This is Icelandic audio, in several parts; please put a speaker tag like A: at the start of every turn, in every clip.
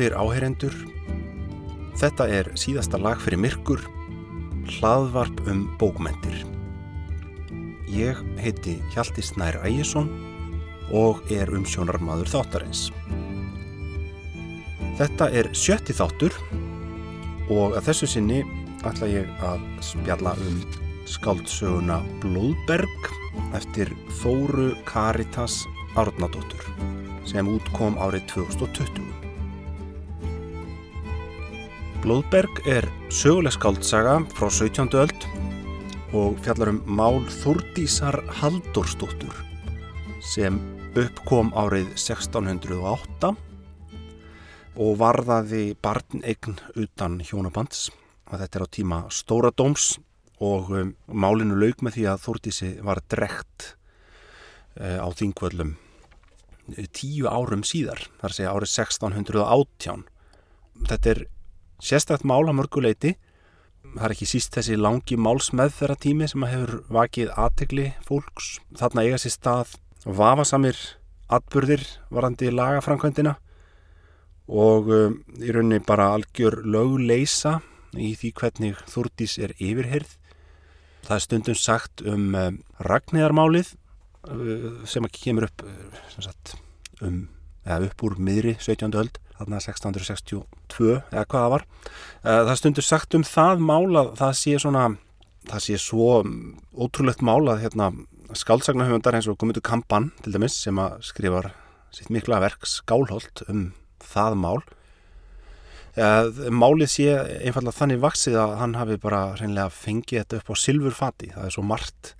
A: Góðir áheyrendur, þetta er síðasta lag fyrir myrkur, hlaðvarp um bókmentir. Ég heiti Hjalti Snær Ægjesson og er um sjónarmadur þáttarins. Þetta er sjötti þáttur og að þessu sinni ætla ég að spjalla um skáldsöguna Blóðberg eftir Þóru Karitas Árnadóttur sem útkom árið 2020. Blóðberg er söguleg skáldsaga frá 17. öld og fjallar um mál Þúrdísar Halldórsdóttur sem uppkom árið 1608 og varðaði barnegn utan hjónabands að þetta er á tíma Stóradóms og um, málinu laug með því að Þúrdísi var drekt uh, á þingvöllum tíu árum síðar, þar segja árið 1618. Þetta er sérstætt mál að mörguleiti. Það er ekki síst þessi langi málsmeðferra tími sem hefur vakið aðtegli fólks. Þarna eiga sér stað vafasamir atbyrðir varandi lagafrankvændina og um, í rauninni bara algjör lögleisa í því hvernig Þúrdís er yfirherð. Það er stundum sagt um um Ragnæðarmálið Uh, sem ekki kemur upp uh, sagt, um, eða upp úr miðri 17. öld, þarna 1662 eða hvað það var. Uh, það stundur sagt um það mála það sé svona, það sé svo um, ótrúlegt mála hérna, skálsagnahöfundar eins og Guðmundur Kampan til dæmis sem að skrifar sitt mikla verk skálholt um það mál. Málið sé einfallega þannig vaksið að hann hafi bara reynilega fengið þetta upp á silfurfati, það er svo margt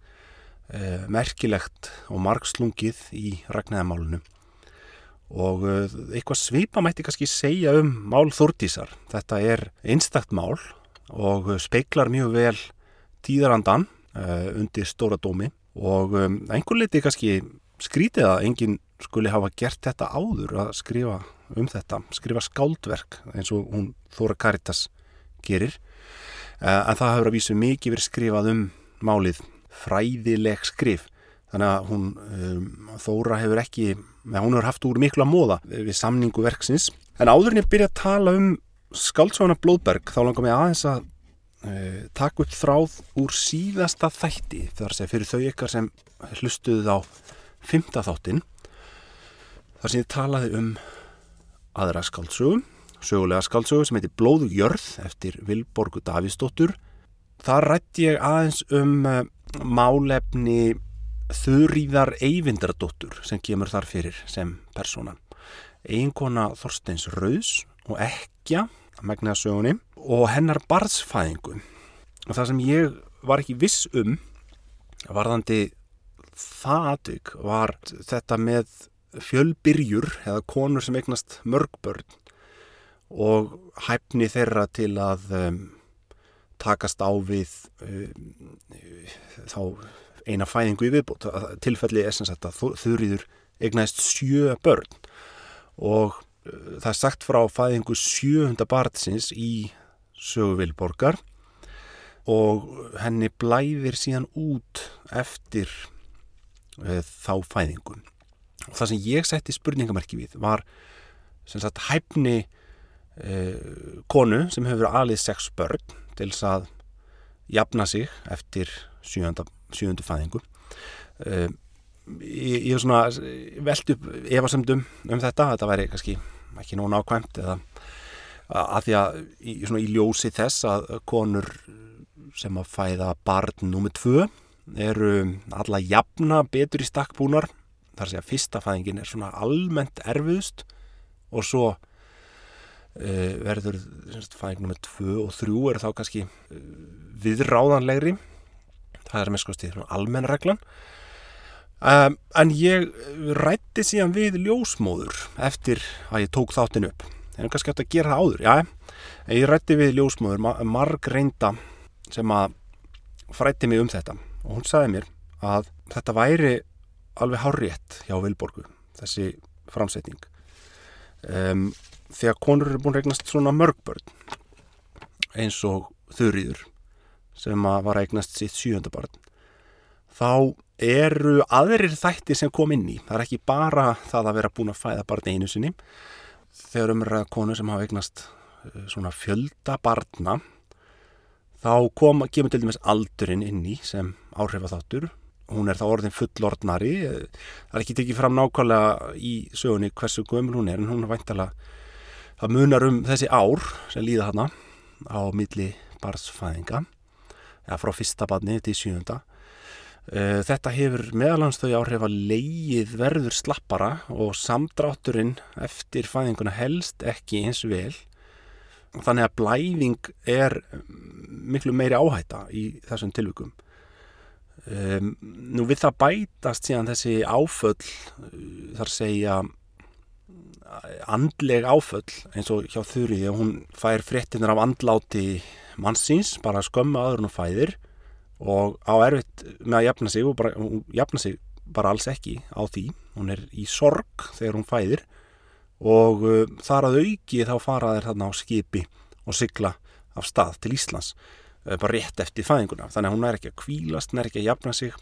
A: eh, merkilegt og margslungið í ragnæðamálunum og eh, eitthvað svipa mætti kannski segja um mál Þordísar. Þetta er einstakt mál og speiklar mjög vel tíðarandan eh, undir stóra dómi. Og um, einhver liti kannski skrítið að enginn skuli hafa gert þetta áður að skrifa um þetta, skrifa skáldverk eins og hún Þóra Karitas gerir. En það hefur að vísu mikið verið skrifað um málið. Fræðileg skrif. Þannig að hún um, Þóra hefur ekki, ja, hún hefur haft úr miklu að móða við samningu verksins. En áður en ég byrja að tala um skáldsóna Blóðberg þá langar mér aðeins að uh, taka upp þráð úr síðasta þætti þar sem fyrir þau ykkar sem hlustuðu á fymta þáttin þar sem ég talaði um aðra skáldsögum sögulega skáldsögu sem heitir Blóðugjörð eftir Vilborgu Davíðsdóttur. Þar rætti ég aðeins um uh, málefni Þurríðar Eyvindardóttur sem kemur þar fyrir sem persóna. Eiginkona Þorsteins Rauðs og Ekja megnaðsögunni og hennar barðsfæðingu. Og það sem ég var ekki viss um varðandi það aðtök var þetta með fjölbyrjur eða konur sem eignast mörgbörn og hæfni þeirra til að um, takast á við um, þá eina fæðingu í viðbútt tilfelli er sem sagt að þurriður eignæst sjö börn og uh, það er sagt frá fæðingu sjöhunda barnsins í söguvilborgar og henni blæðir síðan út eftir uh, þá fæðingu. Og það sem ég setti spurningamerki við var sem sagt hæfni uh, konu sem hefur alið sex börn til þess að jafna sig eftir sjönda, sjöndu fæðingu. Uh, ég, ég er svona veld upp efasemdum um þetta þetta væri kannski ekki nóg nákvæmt eða að því að í, svona, í ljósi þess að konur sem að fæða barn nummið tvö eru alla jafna betur í stakkbúnar þar sé að fyrsta fæðingin er svona almennt erfiðust og svo uh, verður fæðing nummið tvö og þrjú er þá kannski uh, viðráðanlegri það er með sko stíð almennreglan um, en ég rætti síðan við ljósmóður eftir að ég tók þáttin upp. En kannski átt að gera það áður? Já, ég rætti við ljósmóður marg reynda sem að frætti mig um þetta. Og hún sagði mér að þetta væri alveg hárétt hjá Vilborgu þessi framsetning. Um, þegar konur eru búin að regnast svona mörgbörn eins og þurriður sem var að eignast sitt sjöndabarn þá eru aðrir þættir sem kom inn í. Það er ekki bara það að vera búin að fæða barn einu sinni. Þegar umræða konu sem hafa eignast uh, svona fjölda barna þá kom, kemur til dæmis aldurinn inn í sem áhrifa þáttur hún er þá orðin fullordnari það er ekki tekið fram nákvæmlega í sögunni hversu gömul hún er en hún er væntalega það munar um þessi ár sem líða hana á milli barnsfæðinga ja, frá fyrsta barni til sjönda Eh, þetta hefur meðalanstöði áhrif að leið verður slappara og samdrátturinn eftir fæðinguna helst ekki eins vel. Þannig að blæðing er miklu meiri áhætta í þessum tilvikum. Um, nú við það bætast síðan þessi áföll, eh, þar segja andleg áföll eins og hjá Þurri, hún fær fréttinir af andláti mannsins, bara skömmu aður hún fæðir og á erfitt með að jafna sig og bara, hún jafna sig bara alls ekki á því. Hún er í sorg þegar hún fæðir og uh, þar að auki þá fara þeir þarna á skipi og sykla af stað til Íslands uh, bara rétt eftir fæðinguna. Þannig að hún er ekki að kvílast, hún er ekki að jafna sig.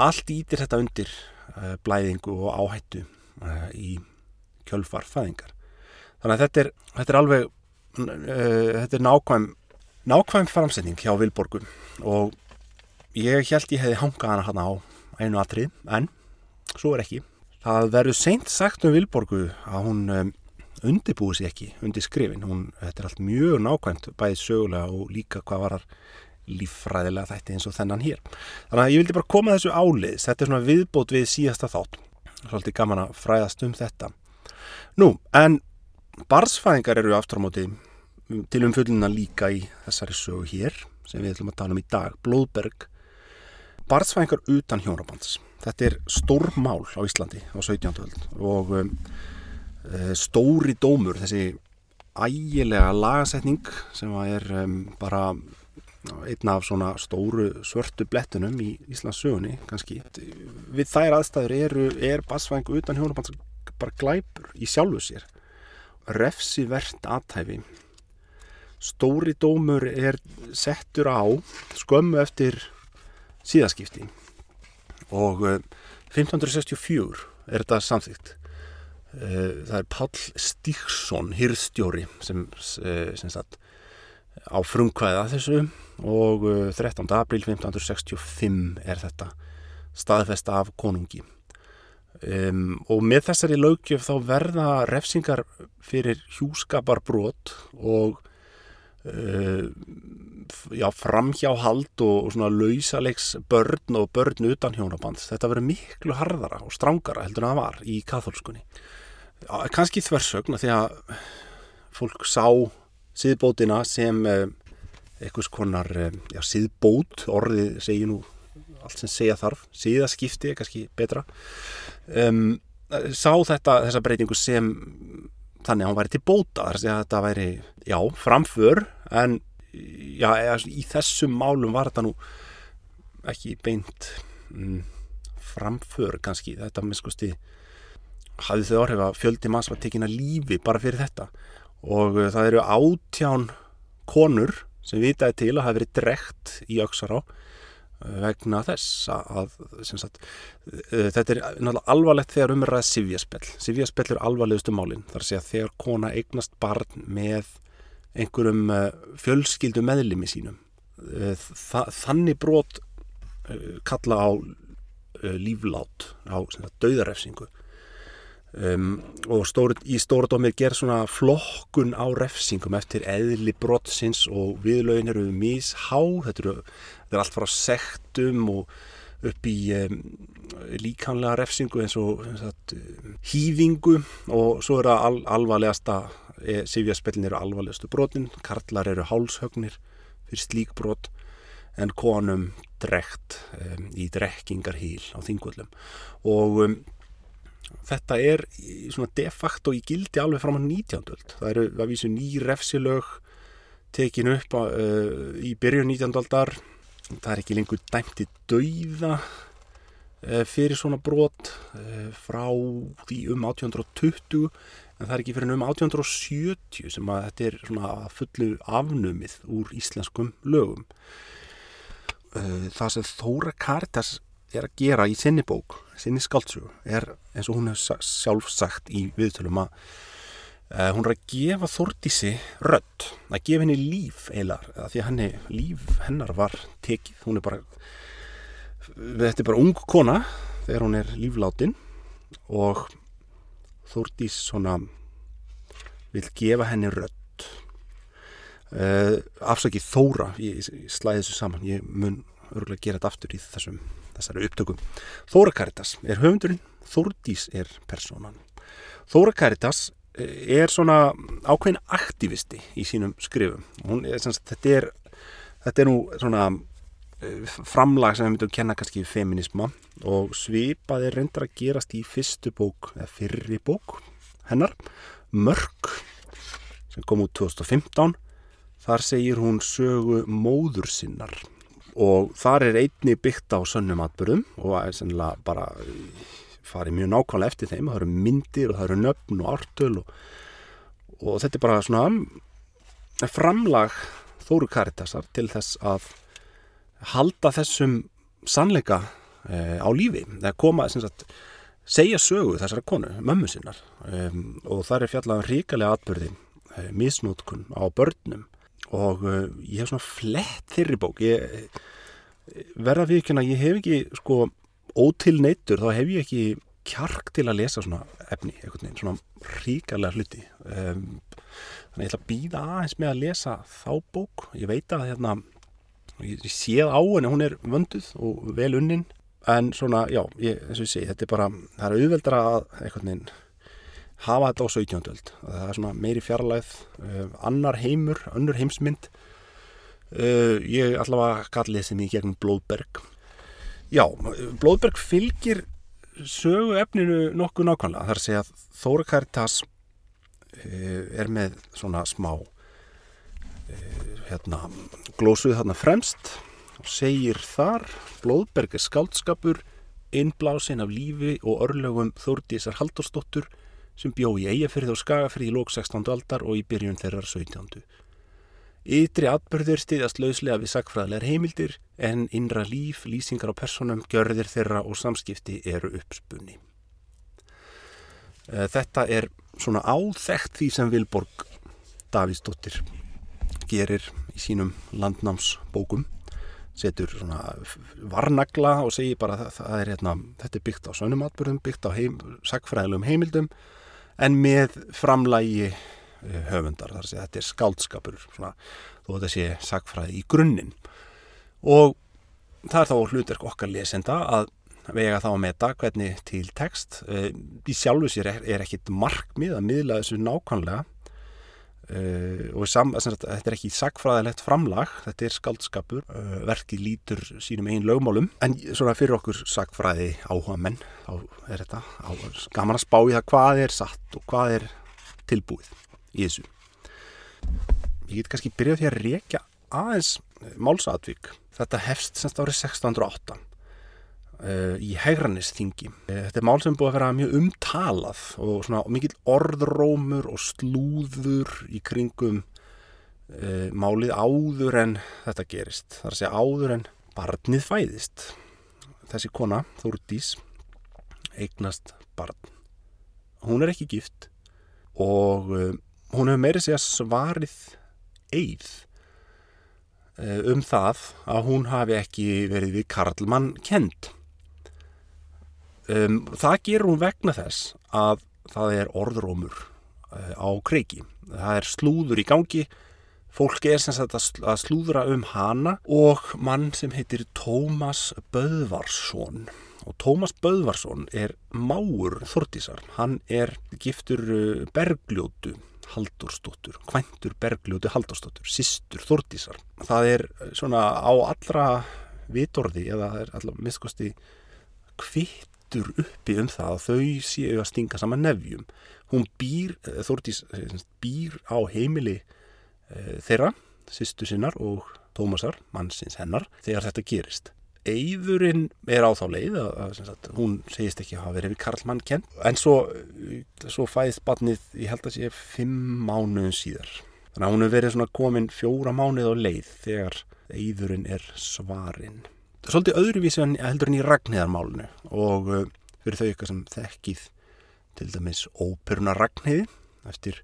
A: Allt ítir þetta undir uh, blæðingu og áhættu í kjölfar fæðingar þannig að þetta er, þetta er alveg uh, þetta er nákvæm nákvæm framsetning hjá Vilborgum og Ég held ég hefði hangað hana hana á einu atrið, en svo er ekki. Það verður seint sagt um Vilborgu að hún um, undibúi sér ekki undir skrifin. Hún, þetta er allt mjög nákvæmt, bæðið sögulega og líka hvað varar líffræðilega þætti eins og þennan hér. Þannig að ég vildi bara koma þessu áliðs. Þetta er svona viðbót við síðasta þátt. Svolítið gaman að fræðast um þetta. Nú, en barsfæðingar eru aftur á móti til umfjölduna líka í þessari sögu hér sem við ætlum að tala um í dag. Blóðberg barnsfæðingar utan hjónabands. Þetta er stór mál á Íslandi á 17. öld og um, uh, stóri dómur, þessi ægilega lagasetning sem er um, bara einna af svona stóru svörtu blettunum í Íslands sögunni kannski. Við þær aðstæður eru, er barnsfæðingu utan hjónabands bara glæpur í sjálfu sér. Refsi verðt aðtæfi. Stóri dómur er settur á skömmu eftir síðaskipti og 1564 eh, er þetta samþýgt eh, það er Pál Stíksson hirðstjóri sem, eh, sem sagt, á frumkvæða þessu og 13. april 1565 er þetta staðfesta af konungi um, og með þessari lögjöf þá verða refsingar fyrir hjúskaparbrót og uh, já, framhjáhald og svona lausalegs börn og börn utan hjónaband þetta verður miklu harðara og strángara heldur en það var í katholskunni kannski þversögn því að fólk sá síðbótina sem eh, einhvers konar eh, já, síðbót, orðið segir nú allt sem segja þarf, síðaskipti er kannski betra. Um, sá þetta, þessa breytingu sem þannig að hann væri til bóta. Þar að þetta væri, já, framför en já, í þessum málum var þetta nú ekki beint mm, framför kannski, þetta með skusti hafði þau orðið að fjöldi manns var tekin að lífi bara fyrir þetta. Og uh, það eru átján konur sem vitaði til að hafa verið drekt í Öksará vegna þess að sagt, uh, þetta er alvarlegt þegar umræða sifjaspell. Sifjaspell er alvarlegustu málinn þar sé að þegar kona eignast barn með einhverjum eh, fjölskyldu meðlimi sínum. Eh, Þa, þannig brot eh, kalla á líflát á döðarefsingu um, og stóri, í stóra dómið ger svona flokkun á refsingum eftir eðli brotsins og viðlaugin eru mishá þetta eru, þetta er allt frá sektum og upp í um, líkanlega refsingu eins og sagt, hýðingu og svo er það al, alvarlegasta e, sifjaspellin eru alvarlegustu brotin, karlar eru hálshögnir fyrir slík brot en konum drekt um, í drekkingarhíl á þingvöldum og um, þetta er svona de facto í gildi alveg fram á 19. öld það eru að vísu ný refsilög tekin upp á, uh, í byrjun 19. aldar það er ekki lengur dæmt í dauða uh, fyrir svona brot uh, frá því um 1820 en það er ekki fyrir um 1870 sem að þetta er svona fullu afnumið úr íslenskum lögum. Eh, það sem Þóra Karitas er að gera í sinni bók, sinni skáltsögu, er eins og hún hefur sjálf sagt í viðtölum að Uh, hún er að gefa Þordísi rödd, að gefa henni líf eiginlega, því að henni, líf hennar var tekið, hún er bara þetta er bara ung kona þegar hún er líflátin og Þordís svona vil gefa henni rödd. Uh, afsakið Þóra ég, ég slæði þessu saman, ég mun örgulega gera þetta aftur í þessum þessari upptökum. Þóra Karitas er höfundurinn, Þordís er personan. Þóra Karitas er svona ákveðin aktivisti í sínum skrifum. Er, sagt, þetta, er, þetta er nú svona eh, framlag sem við myndum að kenna kannski feminisma og svipað er reyndar að gerast í fyrstu bók eða fyrri bók hennar Mörk sem kom út 2015 þar segir hún sögu móður sinnar og þar er einni byggt á sönnum atbyrðum og sennilega bara farið mjög nákvæmlega eftir þeim, það eru myndir og það eru nöfn og ártöl og, og þetta er bara svona framlag Þóru Karitasar til þess að halda þessum sannleika e, á lífi, eða koma sagt, segja sögu þessara konu, mömmu sinnar. E, og það er fjallað um ríkalega atbyrði, e, misnótkun á börnum. Og e, ég hef svona flett þeirri bók. Ég verða við ekki að ég hef ekki sko ótilneittur þá hef ég ekki kjark til að lesa svona efni, veginn, svona ríkarlega hluti. Um, þannig ég ætla að býða aðeins með að lesa þá bók. Ég veit að hérna ég, séð á henni, hún er vönduð og vel unnin en svona, já, ég, eins og ég segi þetta er bara, það er auðveldra að veginn, hafa þetta á 17. öld. Það er svona meiri fjarlæð uh, annar heimur, önnur heimsmynd. Uh, ég allavega gallið sem ég gegnum Blóðberg Já, Blóðberg fylgir sögu efninu nokkuð nákvæmlega. Það er að Þóra Karitas eh, er með svona smá eh, hérna, glósuð þarna fremst og segir þar Blóðberg er skáldskapur innblásin af lífi og örlögum Þórdísar Haldursdóttur sem bjó í Eyjafyrði og Skagafyrði í lók 16. aldar og í byrjun þeirrar 17. Ytri atbyrður stiðast lauslega við sagfræðilegar heimildir en innra líf, lýsingar á personum, gjörðir þeirra og samskipti eru uppspunni. Eh, þetta er svona áþekkt því sem Vilborg Davíðsdóttir gerir í sínum landnámsbókum setur svona varnagla og segir bara að það er hérna, þetta er byggt á sönumatbyrðum, byggt á heim, sagfræðilegum heimildum en með framlægi höfundar þar að þetta er skáldskapur svona, þó þetta sé sagfræði í grunninn. Og það er þá hlutverk okkar lesenda að vega þá að meta hvernig til text í eh, sjálfu sér er, er ekkit markmið að miðla þessu nákvæmlega. Uh, og sam, sagt, þetta er ekki sagfræðilegt framlag þetta er skaldskapur, uh, verkið lítur sínum einn lögmálum. En svona fyrir okkur sagfræði áhuga menn þá er þetta á, gaman að spá í það hvað er satt og hvað er tilbúið í þessu. Ég get kannski byrjað því að reykja aðeins eh, málsatvík. Þetta hefst semst árið 1608 uh, í Hegranisþingi. Uh, þetta er mál sem búið að vera mjög umtalað og svona mikill orðrómur og slúður í kringum uh, málið áður en þetta gerist. Það er að segja áður en barnið fæðist. Þessi kona, Þúrdís, eignast barn. Hún er ekki gift og hún hefur meiri segja svarið eið eh, um það að hún hafi ekki verið við Karlmann kent. Um, það gerur hún vegna þess að það er orðrómur uh, á kreiki. Það er slúður í gangi, fólki er sem sagt að slúðra um hana og mann sem heitir Tómas Böðvarsson. Og Tómas Böðvarsson er máur Þortísar. Hann er giftur eh, bergljótu Haldurstóttur, Kvæntur Bergljóti Haldurstóttur, Sistur Þordísar. Það er svona á allra vitorði eða það er allra miskosti kvittur uppi um það að þau séu að stinga saman nefjum. Hún býr, eh, Þordís eh, býr á heimili þeirra, Sistur sinnar og Tómasar, mannsins hennar, þegar þetta gerist. Eyðurinn er á þá leið að, að, að hún segist ekki að hafa verið við Karlmann kent en svo, svo fæðist batnið, ég held að sé fimm mánuðin síðar. Þannig að hún hefur verið svona komin fjóra mánuð á leið þegar eyðurinn er svarinn. Svolítið öðruvísi heldur en í Ragnhæðarmálunu og uh, fyrir þau eitthvað sem þekkið til dæmis óperuna Ragnhæði eftir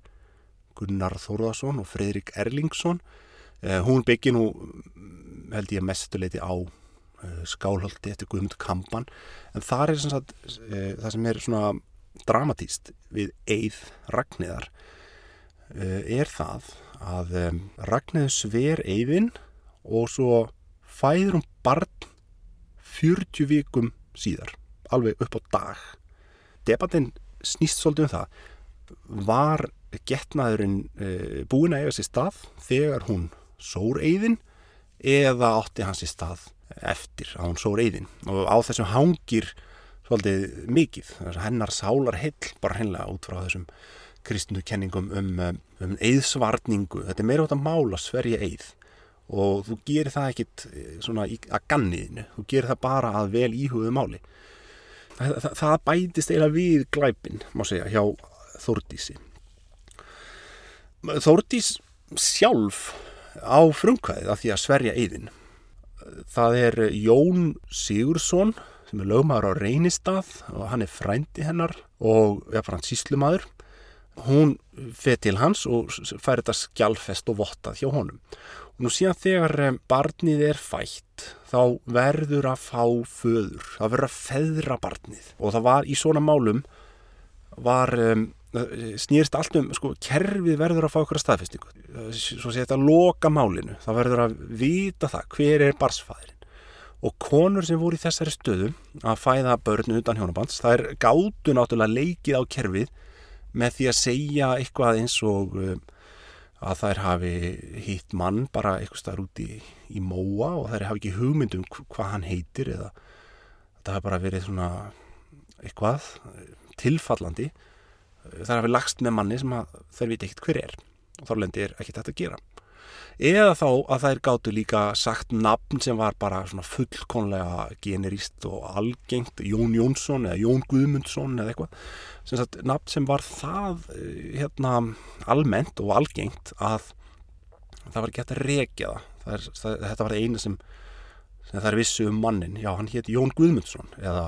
A: Gunnar Þórðarsson og Fredrik Erlingsson. Uh, hún byggir nú, held ég, mestuleiti á uh, skálholti eftir Guðmund Kampan. En það er sagt, uh, það sem er svona dramatíst við Eið Ragnæðar er það að Ragnæður sver Eiðin og svo fæður hún barn 40 vikum síðar, alveg upp á dag. Debattinn snýst svolítið um það var getnaðurinn búin að eiga sér stað þegar hún sór eigðin eða átti hans í stað eftir að hún sór eigðin og á þessum hangir svolítið mikið hennar sálar heil bara hennilega út frá þessum kristnu kenningum um, um eigðsvarningu þetta er meira átt að mála sverja eigð og þú gerir það ekkit e, svona að ganniðinu þú gerir það bara að vel íhugðu máli. Það, það, það bætist eiginlega við glæpin, má segja, hjá Þórdísi. Þórdís sjálf á frumkvæðið af því að sverja eðin það er Jón Sigursson sem er lögmaður á Reynistað og hann er frændi hennar og ja, hann síslumadur hún feð til hans og fær þetta skjálfest og vottað hjá honum. Og nú síðan þegar eh, barnið er fætt þá verður að fá föður, það verður að feðra barnið. Og það var í svona málum var um, snýrst allt um, sko, kerfið verður að fá okkur að staðfestingu svo sé þetta að loka málinu, það verður að vita það, hver er barsfæðirinn og konur sem voru í þessari stöðu að fæða börnu utan hjónabands það er gátu náttúrulega leikið á kerfið með því að segja eitthvað eins og um, að þær hafi hitt mann bara eitthvað starf út í, í móa og þær hafi ekki hugmyndum hvað hann heitir eða það hafi bara verið svona eitthvað tilfallandi þær hafi lagst með manni sem þær viti ekkert hver er. Og þá lendir ekkert þetta að gera. Eða þá að þær gáttu líka sagt nafn sem var bara svona fullkonlega generíst og algengt. Jón Jónsson eða Jón Guðmundsson eða eitthvað. Sem sagt nafn sem var það eh, hérna almennt og algengt að það var ekki hægt að rekja það, það, er, það þetta var eina sem, sem það er vissu um mannin já hann hétt Jón Guðmundsson eða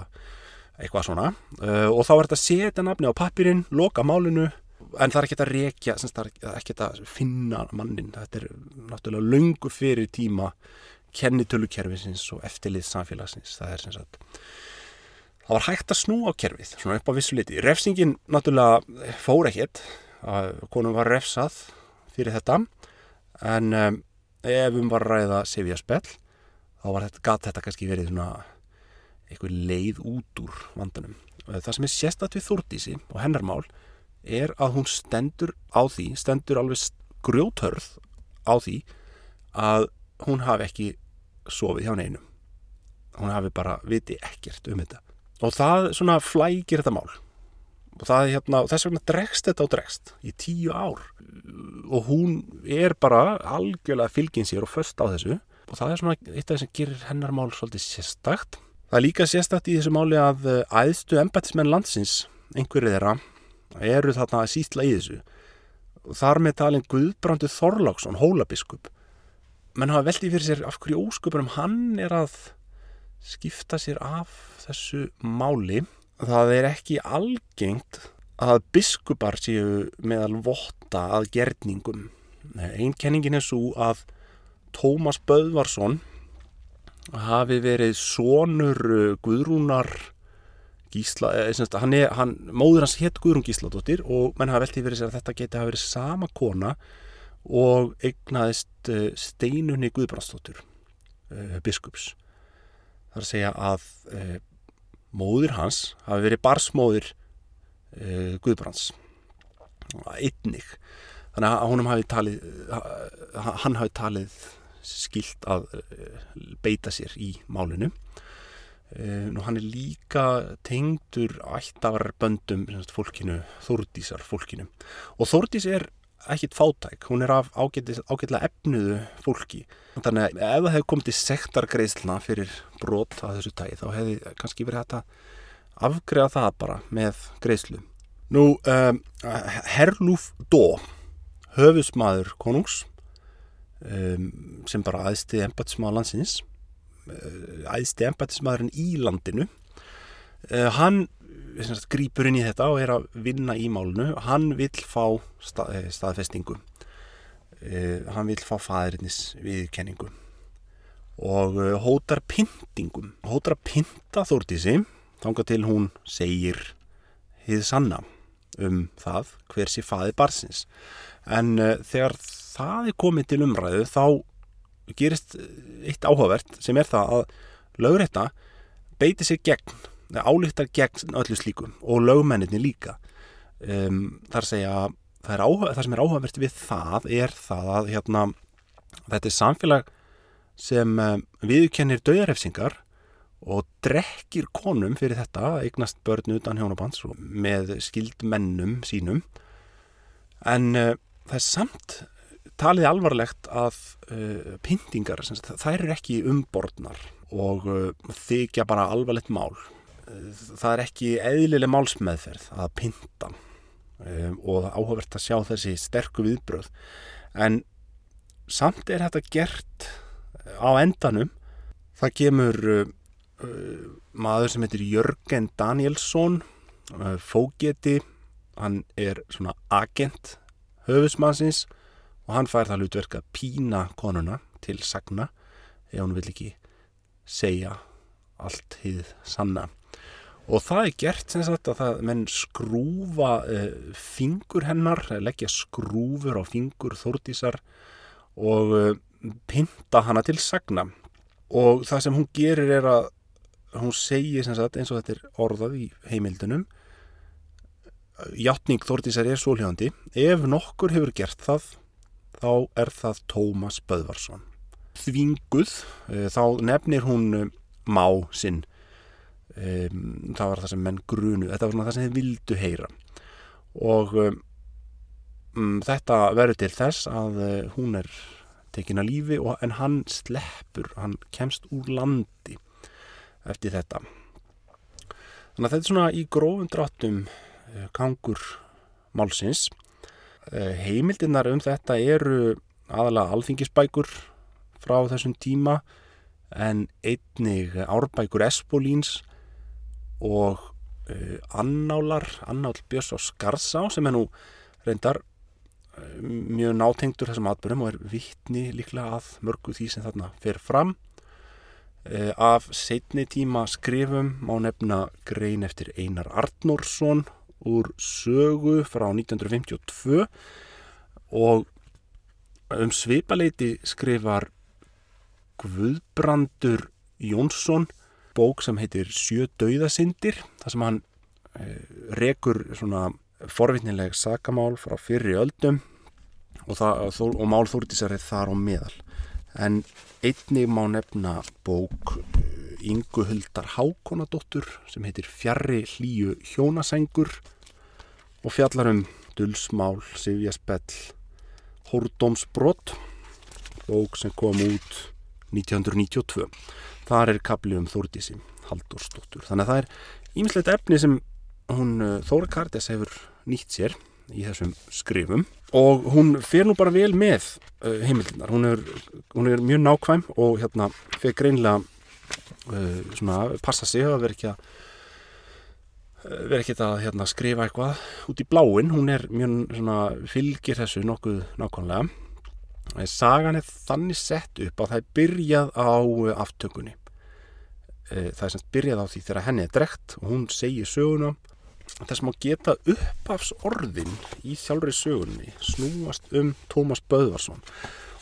A: eitthvað svona. Uh, og þá er þetta að setja nafni á pappirinn, loka málinu en það er ekki að rekja það er ekki að finna mannin þetta er náttúrulega lungu fyrir tíma kennitölukerfisins og eftirlið samfélagsins. Það er sem sagt það var hægt að snúa á kerfið svona upp á vissu liti refsingin náttúrulega fór ekkert konum var refsað fyrir þetta en um, ef um var ræða Sivja Spell þá var þetta, gat þetta kannski verið svona eitthvað leið út úr vandanum það sem er sérstatt við Þúrdísi og hennarmál er að hún stendur á því, stendur alveg grjóthörð á því að hún hafi ekki sofið hjá neinum. Hún hafi bara viti ekkert um þetta. Og það svona flækir þetta mál. Og það er hérna, þess vegna dregst þetta á dregst í tíu ár. Og hún er bara algjörlega fylgin sér og först á þessu. Og það er svona eitt af það sem gerir hennar mál svolítið sérstakt. Það líka sérstakt í þessu máli að æðstu embætismenn landsins, einhverju þeirra, eru þarna að sýtla í þessu. Þar með talin Guðbrandur Þorláksson, hólabiskup. Menn hafa veldið fyrir sér af hverju óskupunum hann er að skipta sér af þessu máli. Það er ekki algengt að biskupar séu meðal votta að gerningum. Einkenningin er svo að Tómas Böðvarsson hafi verið sonur Guðrúnar Gísla, eða, hann er, hann, móður hans hétt Guðrún Gísladóttir og menn hafa veltið verið sér að þetta geti hafa verið sama kona og eignaðist uh, steinunni Guðbrandsdóttir uh, biskups. Þar að segja að uh, móður hans hafi verið barsmóður Guðbrands. Einnig. Þannig að hafi talið hann hafi talið skilt að beita sér í málinu. Uh, nú hann er líka tengdur ættavarböndum fólkinu, Þórdísar fólkinu og Þórdís er ekkit fátæk, hún er af ágætlega efnuðu fólki. Þannig að ef það hefði komið til sektargreðsluna fyrir brot að þessu tægi þá hefði kannski verið hægt að afgreða það bara með greiðslu. Nú, um, Herlúf Dó höfusmaður konungs um, sem bara aðstið embatsmaður landsins Eh, æðsti embatismadurinn í landinu. Eh, hann sagt, grýpur inn í þetta og er að vinna í málunu hann vil fá stað, eh, staðfestingu. Uh, hann vil fá fæðirinis viðkenningu og uh, hótar pyntingum hótar að pynta Þórdísi þánga til hún segir hið sanna um það hver sé fæði barsins en uh, þegar það er komið til umræðu þá gerist eitt áhugavert sem er það að lögrétta beiti sig gegn álíktar gegn öllu slíkum og lögmenninni líka. Um, þar segja það, áhuga, það sem er áhugavert við það er það að hérna, þetta er samfélag sem um, viðkennir döðarefsingar og drekkir konum fyrir þetta eignast börn utan hjónabands með skildmennum sínum. En uh, það er samt talið alvarlegt að uh, pyntingar, það eru ekki umborðnar og uh, þykja bara alvarlegt mál. Það er ekki eðlileg málsmeðferð að pinta um, og áhugavert að sjá þessi sterku viðbröð en samt er þetta gert á endanum. Það kemur uh, maður sem heitir Jörgen Danielsson fógeti hann er svona agent höfusmannsins og hann fær það hlutverk að pína konuna til sagna ef hann vil ekki segja allt hýð sanna. Og það er gert sem sagt að það menn skrúfa uh, fingur hennar, leggja skrúfur á fingur þórtísar og uh, eh, pinta hana til sagna. Og það sem hún gerir er að hún segir sem sagt eins og þetta er orðað í heimildunum Játning Þórtísar er svolhjóðandi ef nokkur hefur gert það þá er það Tómas Böðvarsson. Þvinguð, uh, þá nefnir hún má sinn. Það var það sem menn grunu þetta var svona það sem þið vildu heyra. Og um, þetta verður til þess að hún er tekin að lífi og, en hann sleppur, hann kemst úr landi eftir þetta. Þannig að þetta er svona í grófum dráttum gangur málsins heimildinnar um þetta eru aðalega alþingisbækur frá þessum tíma en einnig árbækur Espolíns og uh, annálar, annál Björns á Skarsá sem er nú reyndar uh, mjög nátengtur þessum atbyrjum og er vittni líklega að mörgu því sem þarna fer fram. Af setni tíma skrifum má nefna grein eftir Einar Arnórsson úr sögu frá 1952 og um svipaleiti skrifar Guðbrandur Jónsson bók sem heitir Sjö dauðasindir þar sem hann eh, rekur svona forvitnileg sakamál frá fyrri öldum og, það, og málþúrtisar er þar á meðal. En einnig má nefna bók Ingu eh, Huldar Hákonadóttur sem heitir Fjarrri hlýju hjónasengur og fjallar um Dulsmál, Sivjaspell Hórdómsbrott bók sem kom út 1992 þar er kapli um Þórdísi Haldurstóttur þannig að það er ímislegt efni sem hún uh, Þóra Kardes hefur nýtt sér í þessum skrifum. Og hún fer nú bara vel með uh, heimildinar, hún er, hún er mjög nákvæm og hérna fer greinlega uh, svona passa sig að vera ekki að uh, vera ekki að hérna, skrifa eitthvað út í bláin, hún er mjög svona, fylgir þessu nokkuð nákvæmlega Sagan er þannig sett upp að það er byrjað á eh, aftökunni. Eh, það er semst byrjað á því þegar henni er drekt og hún segir söguna. Þess að má geta uppafs orðin í sjálfri sögunni snúast um Tómas Böðvarsson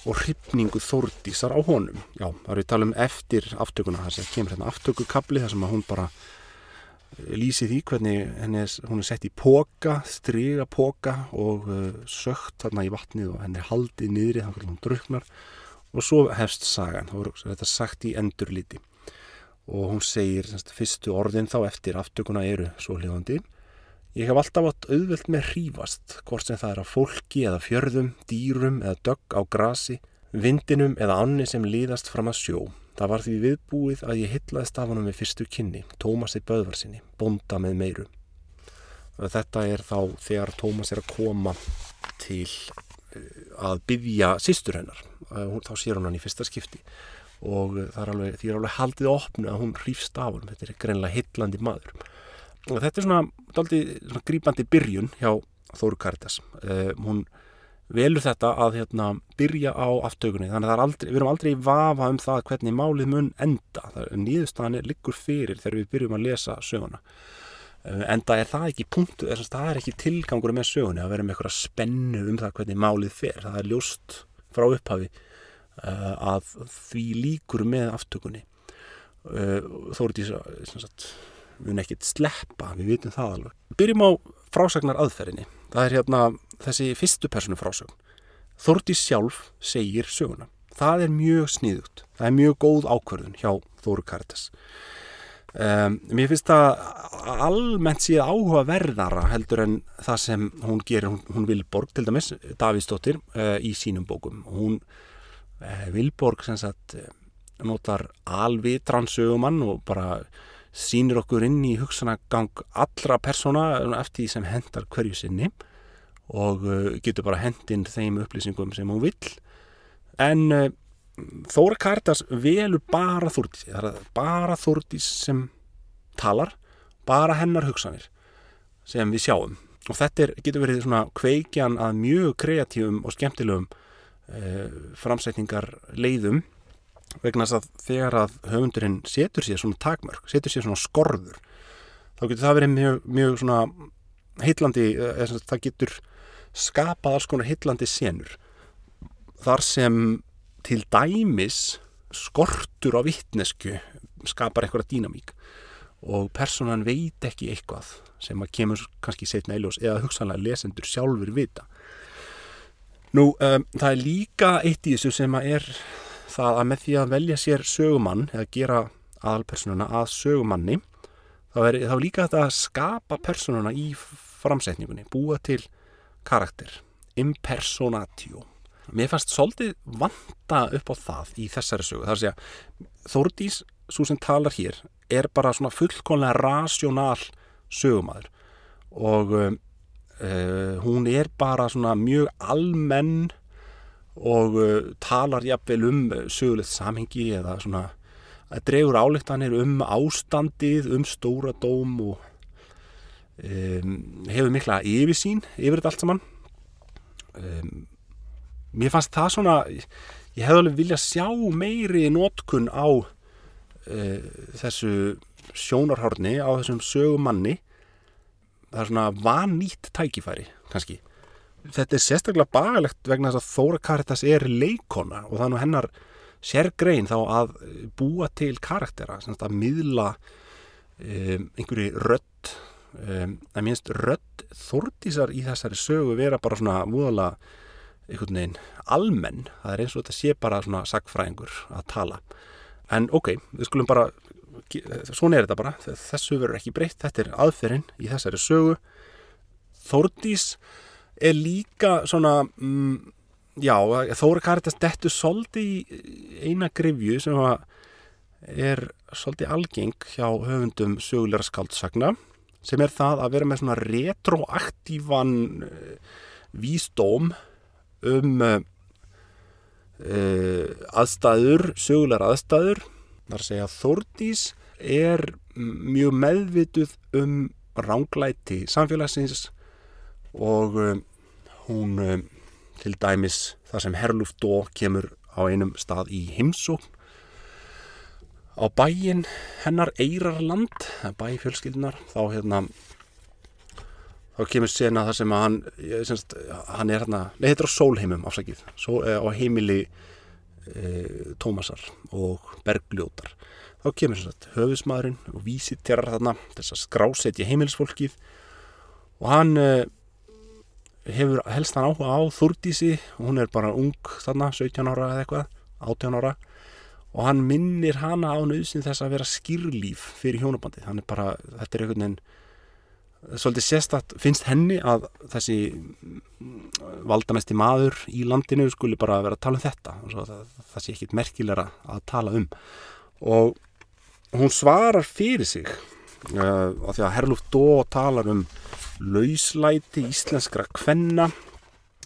A: og hrifningu þórdísar á honum. Já, það eru við tala um eftir aftökuna, þess að kemur hérna aftökukabli þar sem að hún bara lýsi því hvernig henni er, hún er sett í póka, stryga póka og uh, sögt þarna í vatnið og henni haldið niðri þannig að hún druknar og svo hefst sagan, þá er þetta sagt í endurliti. Og hún segir semst, fyrstu orðin þá eftir aftökuna eru svo hljóðandi Ég hef alltaf átt auðvelt með hrífast, hvort sem það er á fólki eða fjörðum, dýrum eða dögg á grasi, vindinum eða annir sem líðast fram að sjó. Það var því viðbúið að ég hillaðist af hann með fyrstu kynni, Tómasi Böðvarsinni, bonda með meiru. Þetta er þá þegar Tómas er að koma til eh, að byggja sýstur hennar. Þá sér hún hann í fyrsta skipti og er alveg, því er alveg haldið opnu að hún hrýfst af hann. Þetta er greinlega hillandi maður. Og þetta er svona, daldi, svona grípandi byrjun hjá Þóru Karitas uh, hún velur þetta að hérna, byrja á aftökunni. Þannig að aldrei, við erum aldrei í vafa um það hvernig málið mun enda. Nýðustanir liggur fyrir þegar við byrjum að lesa söguna. Uh, enda er það ekki punktu, það er ekki tilgangur með sögunni að vera með eitthvað spennu um það hvernig málið fer, það er ljóst frá upphafi uh, að því líkur með aftökunni. Þó er þetta mun ekkit sleppa, við vitum það alveg. Byrjum á frásagnar aðferðinni það er hérna þessi fyrstu personu frásögn. Þórtís sjálf segir söguna. Það er mjög sniðugt. Það er mjög góð ákverðun hjá Þóru Karitas um, mér finnst það almennt síðan áhuga verðara heldur en það sem hún gerir hún, hún Vilborg til dæmis, Davíðsdóttir uh, í sínum bókum. Hún uh, Vilborg sem sagt notar alvitran sögumann og bara sínir okkur inn í hugsanagang allra persóna eftir því sem hendar hverju sinni og uh, getur bara hendinn þeim upplýsingum sem hún vill. En uh, Þóra Karitas velur bara Þúrdís bara Þúrdís sem talar bara hennar hugsanir sem við sjáum. Og þetta er, getur verið svona kveikjan að mjög kreatífum og skemmtilegum uh, framsætningar leiðum vegna þess að þegar að höfundurinn setur sér svona takmörk, setur sér svona skorður þá getur það verið mjög, mjög svona heitlandi, eða það getur skapað alls konar heitlandi senur. Þar sem til dæmis skortur á vittnesku skapar eitthvað dýnamík og personan veit ekki eitthvað sem að kemur kannski setna í ljós eða hugsanlega lesendur sjálfur vita. Nú, um, það er líka eitt í þessu sem að er það að með því að velja sér sögumann eða gera aðalpersonuna að sögumanni þá er, þá er líka þetta að skapa personuna í framsetningunni, búa til karakter, impersonatio. Mér fannst svolítið vanta upp á það í þessari sögu, það er að segja Þórdís, svo sem talar hér er bara svona fullkonlega rasjónal sögumæður og uh, hún er bara svona mjög almenn og uh, talar jafnvel um sögulegt samhengi eða svona að dregur álíktanir um ástandið, um stóra dóm og um, hefur mikla yfirsýn yfir þetta allt saman. Um, mér fannst það svona ég hefði alveg viljað sjá meiri nótkun á uh, þessu sjónarhorni á þessum sögumanni. Það er svona vanýtt tækifæri kannski þetta er sérstaklega bagalegt vegna þess að Þóra Karitas er leikona og nú hennar sérgrein þá að búa til karaktera, að miðla um, einhverju rött um, að minnst rött þórtísar í þessari sögu vera bara svona múðala einhvern veginn almenn, það er eins og þetta sé bara svona sagfræðingur að tala. En ok, við skulum bara svona er þetta bara, þessu verður ekki breytt. Þetta er aðferinn í þessari sögu. Þórdís er líka svona mm, já, Þóra Karitas dettu svolítið í eina grifju sem er svolítið algeng hjá höfundum sögulegra skaldsagna sem er það að vera með svona retroaktívan uh, vísdóm um uh, aðstæður, sögulegar aðstæður. Þar að segja Þórdís er mjög meðvituð um ránglæti samfélagsins og um, hún um, til dæmis þar sem Herluf Dó kemur á einum stað í Himsókn á bæin hennar Eirarland bæi fjölskyldunar þá hérna þá kemur sena þar sem að hann semst, hann er hérna, nei þetta er á Sólheimum afsakið, Sól, eh, á heimili e, Tómasar og Bergljótar. Þá kemur semst höfusmaðurinn og til þarna þess að skrásetja heimilisfólkið og hann e, hefur helst hann áhuga á Þúrdísi hún er bara ung þarna 17 ára eða eitthvað, 18 ára. Og hann minnir hana á nöðsin þess að vera skýrlíf fyrir hjónabandi hann er bara, þetta er einhvern veginn svolítið sérstatt finnst henni að þessi valdamesti maður í landinu skuli bara vera að tala um þetta. Það, það sé ekkit merkilega að tala um. Og hún svarar fyrir sig uh, af því að Herlúf Dó talar um lauslæti íslenskra kvenna.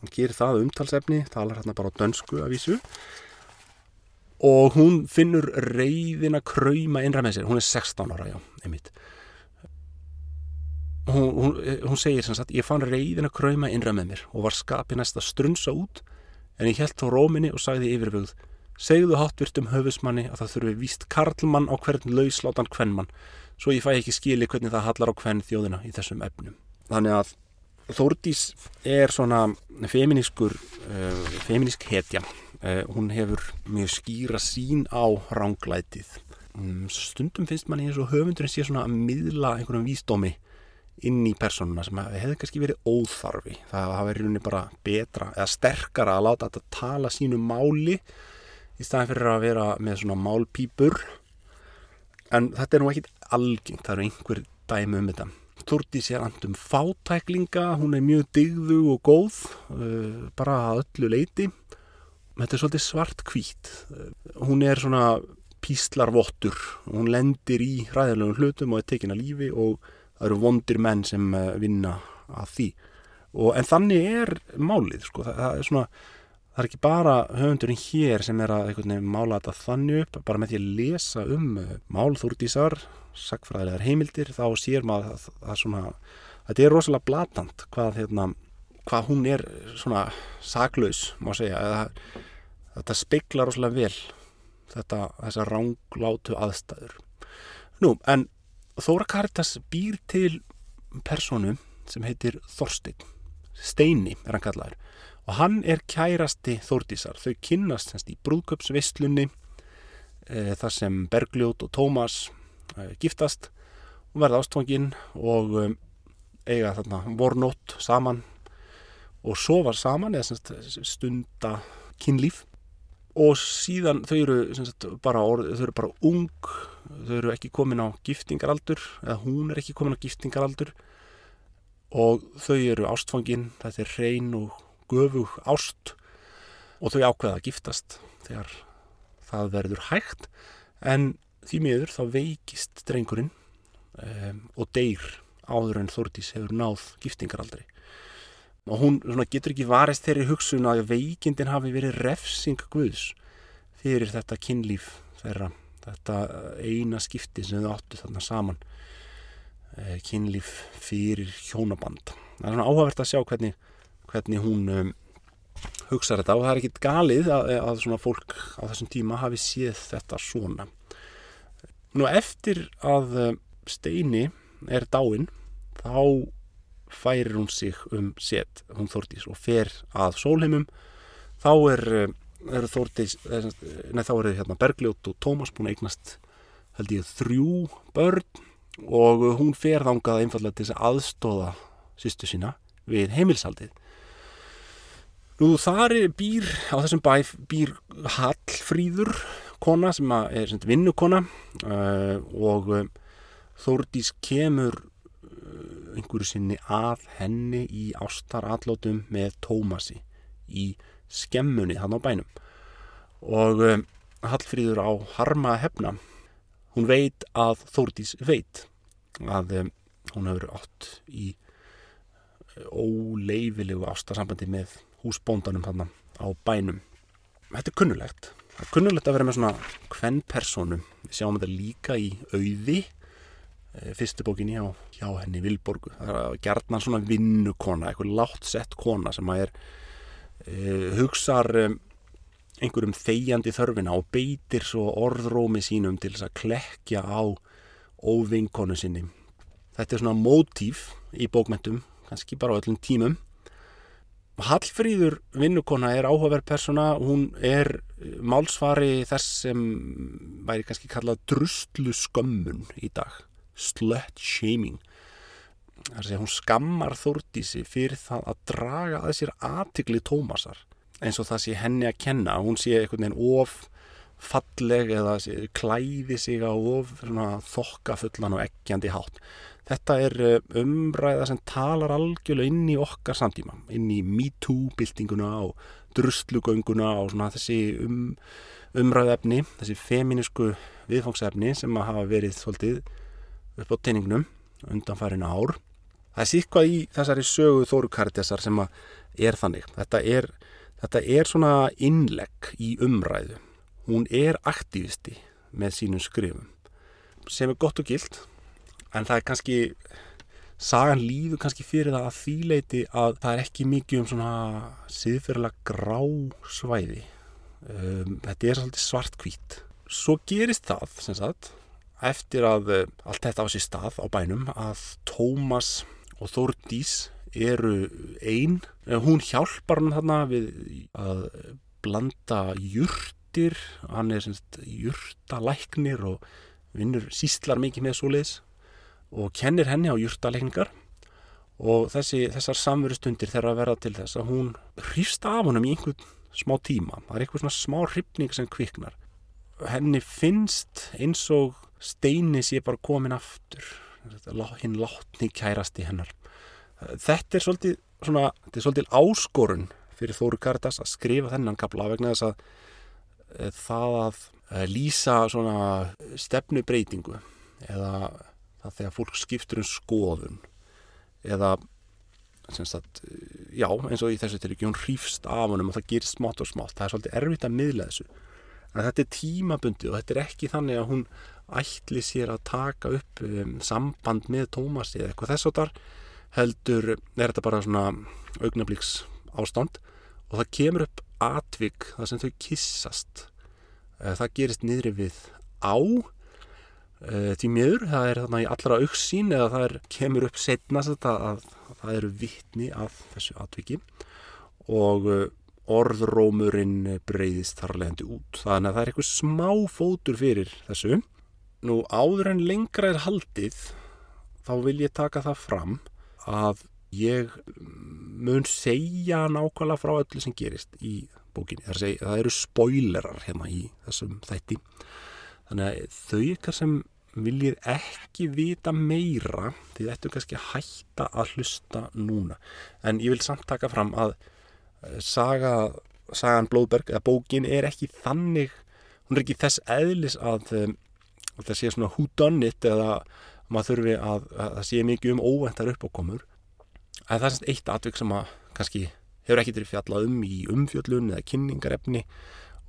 A: Hann gerir það umtalsefni talar hérna bara á dönsku af vísu. Og hún finnur reyðina krauma innra með sér, hún er 16 ára já, einmitt. Hún, hún, hún segir sem sagt, ég fann reyðin að krauma innra með mér og var skapi næst að strunsa út en ég held á róminni og sagði yfirvögð segðu hátvirtum höfusmanni að það þurfi víst karlmann á hvern lauslátan hvernmann svo ég fæ ekki skili hvernig það hallar á hvern þjóðina í þessum efnum. Þannig að Þórdís er svona feminískur, uh, feminísk hetja. Uh, hún hefur mjög skýra sín á ránglætið. Um, stundum finnst manni eins og höfundurinn sé svona að miðla einhverjum vísdómi inn í personuna sem hefði kannski verið óþarfi. Það hafi verið bara betra eða sterkara að láta þetta tala sínu máli í staðin fyrir að vera með svona málpýpur. En þetta er nú ekkit algengt, það eru einhver dæmi um þetta. Þúrti sér andum fátæklinga, hún er mjög digðu og góð, uh, bara að öllu leiti. Þetta er svolítið svart kvít. Uh, hún er svona píslarvottur, hún lendir í ræðilegum hlutum og er tekin að lífi og það eru vondir menn sem uh, vinna að því. Og, en þannig er málið, sko. það, það er svona, það er ekki bara höfundurinn hér sem er að mála þetta þannig upp, bara með því að lesa um málþúrdísar, sagfræðilegar heimildir þá sér maður að, að svona, þetta er rosalega blatant hvað, hérna, hvað hún er svona saklaus má segja eða, þetta speiklar rosalega vel þetta, þessa ránglátu aðstæður. Nú, en Þóra Karitas býr til personu sem heitir Þorstein Steini er hann kallaður og hann er kærasti Þórdísar. Þau kynnast semst í brúðköpsvistlunni e, þar sem Bergljót og Tómas Eh, giftast og verða ástfangin og um, eiga þarna vornótt saman. Og sofa saman eða sagt, stunda kynlíf. Og síðan þau eru, sagt, bara, orð, þau eru bara ung þau eru ekki komin á giftingaraldur eða hún er ekki komin á giftingaraldur. Og þau eru ástfangin þetta er reyn og göfug ást og þau ákveða að giftast þegar það verður hægt. En því miður þá veikist drengurinn um, og deyr áður en Þordís hefur náð giftingaraldri. Og hún getur ekki varist þeirri hugsun að veikindin hafi verið refsing Guðs fyrir þetta kynlíf þeirra, þetta eina skipti sem þau áttu þarna saman uh, kynlíf fyrir hjónaband. Það er svona áhugavert að sjá hvernig, hvernig hún um, hugsa þetta. Og það er ekkit galið að, að svona fólk á þessum tíma hafi séð þetta svona. Nú eftir að eh, Steini er dáinn þá færir hún sig um set, hún Þórdís og fer að sólheimum. Þá er, eh, er Þórdís eh, neð þá er hérna Bergljótt og Tómas búin að eignast held ég þrjú börn. Og hún fer þangað einfallega til þess að aðstóða sýstu sína við heimilsaldið Nú þar býr á þessum bæ býr Hallfríður kona sem er vinnukona uh, og um, Þórdís kemur uh, einhverju sinni að henni í ástarallótum með Tómasi í skemmunni hann á bænum. Og um, Hallfríður á harma hefna. Hún veit að Þórdís veit að um, hún hefur átt í óleifilegu ástarsambandi með húsbóndanum hann á bænum þetta er kunnulegt Það er kunnulegt að vera með svona hvern personu. Við sjáum þetta líka í auði, eh, fyrstu bókinni á hjá henni Vilborgu. Það er gerðnan svona vinnukona, eitthvað látt sett kona sem að er uh, hugsar um, einhverjum þegjandi þörfina og beitir svo orðrómi sínum til þess að klekja á óvinkonu sinni. Þetta er svona mótíf í bókmentum, kannski bara á öllum tímum Hallfríður vinnukona er áhugaverð persona, hún er málsvari þess sem væri kannski kallað drustlu skömmun í dag, slut shaming. Að segja, hún skammar Þórdísi fyrir það að draga að sér aðtikli Tómasar eins og það sé henni að kenna, hún sé einhvern veginn of falleg eða sé, klæði sig á of þokkafullan og eggjandi hátt. Þetta er eh, umræða sem talar algjörlega inn í okkar samtíma, inn í MeToo-byltinguna og drustlugönguna og þessi um, umræðefni, þessi feminísku viðfangsefni sem að hafa verið svolítið upp á teiningnum undanfærin ár. Það er síkvað í þessari sögu Þórukartesar sem að er þannig. Þetta er, þetta er svona innlegg í umræðu. Hún er aktivisti með sínum skrifum sem er gott og gilt en það er kannski sagan líður kannski fyrir það að þýleiti að það er ekki mikið um svona siðferðilega grá svæði um, þetta er svolítið svartkvít svo gerist það sem sagt eftir að uh, allt þetta á sér stað á bænum að Tómas og Þórdís eru einn hún hjálpar hann þarna við að blanda jurtir. Hann er semst jurtalæknir og vinnur sístlar mikið með svoleiðis og kennir henni á jurtalækningar. Og þessi, þessar samverustundir þeirra að vera til þess að hún hrýfst af honum í einhvern smá tíma. Það er eitthvað svona smá hrifning sem kviknar. Henni finnst eins og steini sé bara komin aftur. Hinn látni kærasti hennar. Þetta er svolítið svona, þetta er svolítið áskorun fyrir Þóru Karitas að skrifa þennan kapla vegna þess að e, það að e, lýsa svona stefnubreitingu eða það þegar fólk skiptur um skoðun eða sagt, já, eins og í þessu til ekki hún hrýfst af honum og það gerir smátt og smátt. Það er svolítið erfitt að miðla þessu. En þetta er tímabundi og þetta er ekki þannig að hún ætli sér að taka upp um, samband með Tómasi eða eitthvað þess að þar heldur er þetta bara svona augnablíks ástand og það kemur upp atvik þar sem þau kissast eh, það gerist niðri við á því miður, það er þarna í allra auksín eða það er, kemur upp setnast að, að, að það eru vittni af þessu atviki og eh, orðrómurinn breyðist þar leðandi út þannig að það er eitthvað smá fótur fyrir þessu nú áður en lengra er haldið þá vil ég taka það fram að ég mun segja nákvæmlega frá öllu sem gerist í bókinni. Það, segja, það eru spoilerar hérna í þessum þætti. Þannig að þau ykkar sem viljið ekki vita meira því þetta er kannski að hætta að hlusta núna. En ég vil samt taka fram að eh, saga, sagan Blóðberg eða bókin er ekki þannig, hún er ekki þess eðlis að, eh, að það sé svona who done it eða maður þurfi að, að það sé mikið um óventar uppákomur en það er semst eitt atvik sem að kannski hefur ekkert verið fjallað um í umfjöllun eða kynningarefni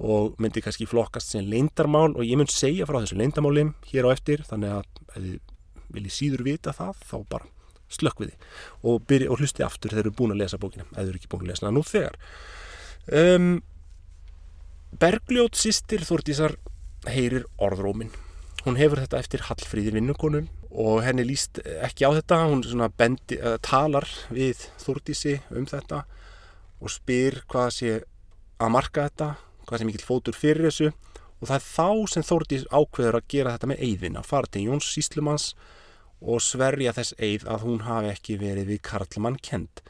A: og myndi kannski flokkast sem leindarmál og ég mynd segja frá þessu leindarmáli hér á eftir þannig að ef þið viljið síður vita það þá bara slökk við þið og, byrja, og hlusti aftur þegar þið eru búin að lesa bókina eða þið eru ekki búin að lesa hana nú þegar. Um, Bergljót sýstir Þórtísar heyrir orðrómin hún hefur þetta eftir Hallfríði vinnukonum og henni líst ekki á þetta. Hún bendi, uh, talar við Þúrdísi um þetta og spyr hvað sé að marka þetta hvað sé mikill fótur fyrir þessu. Og það er þá sem Þúrdís ákveður að gera þetta með eigðina, fara til Jóns Síslumans og sverja þess eigð að hún hafi ekki verið við Karlmann kend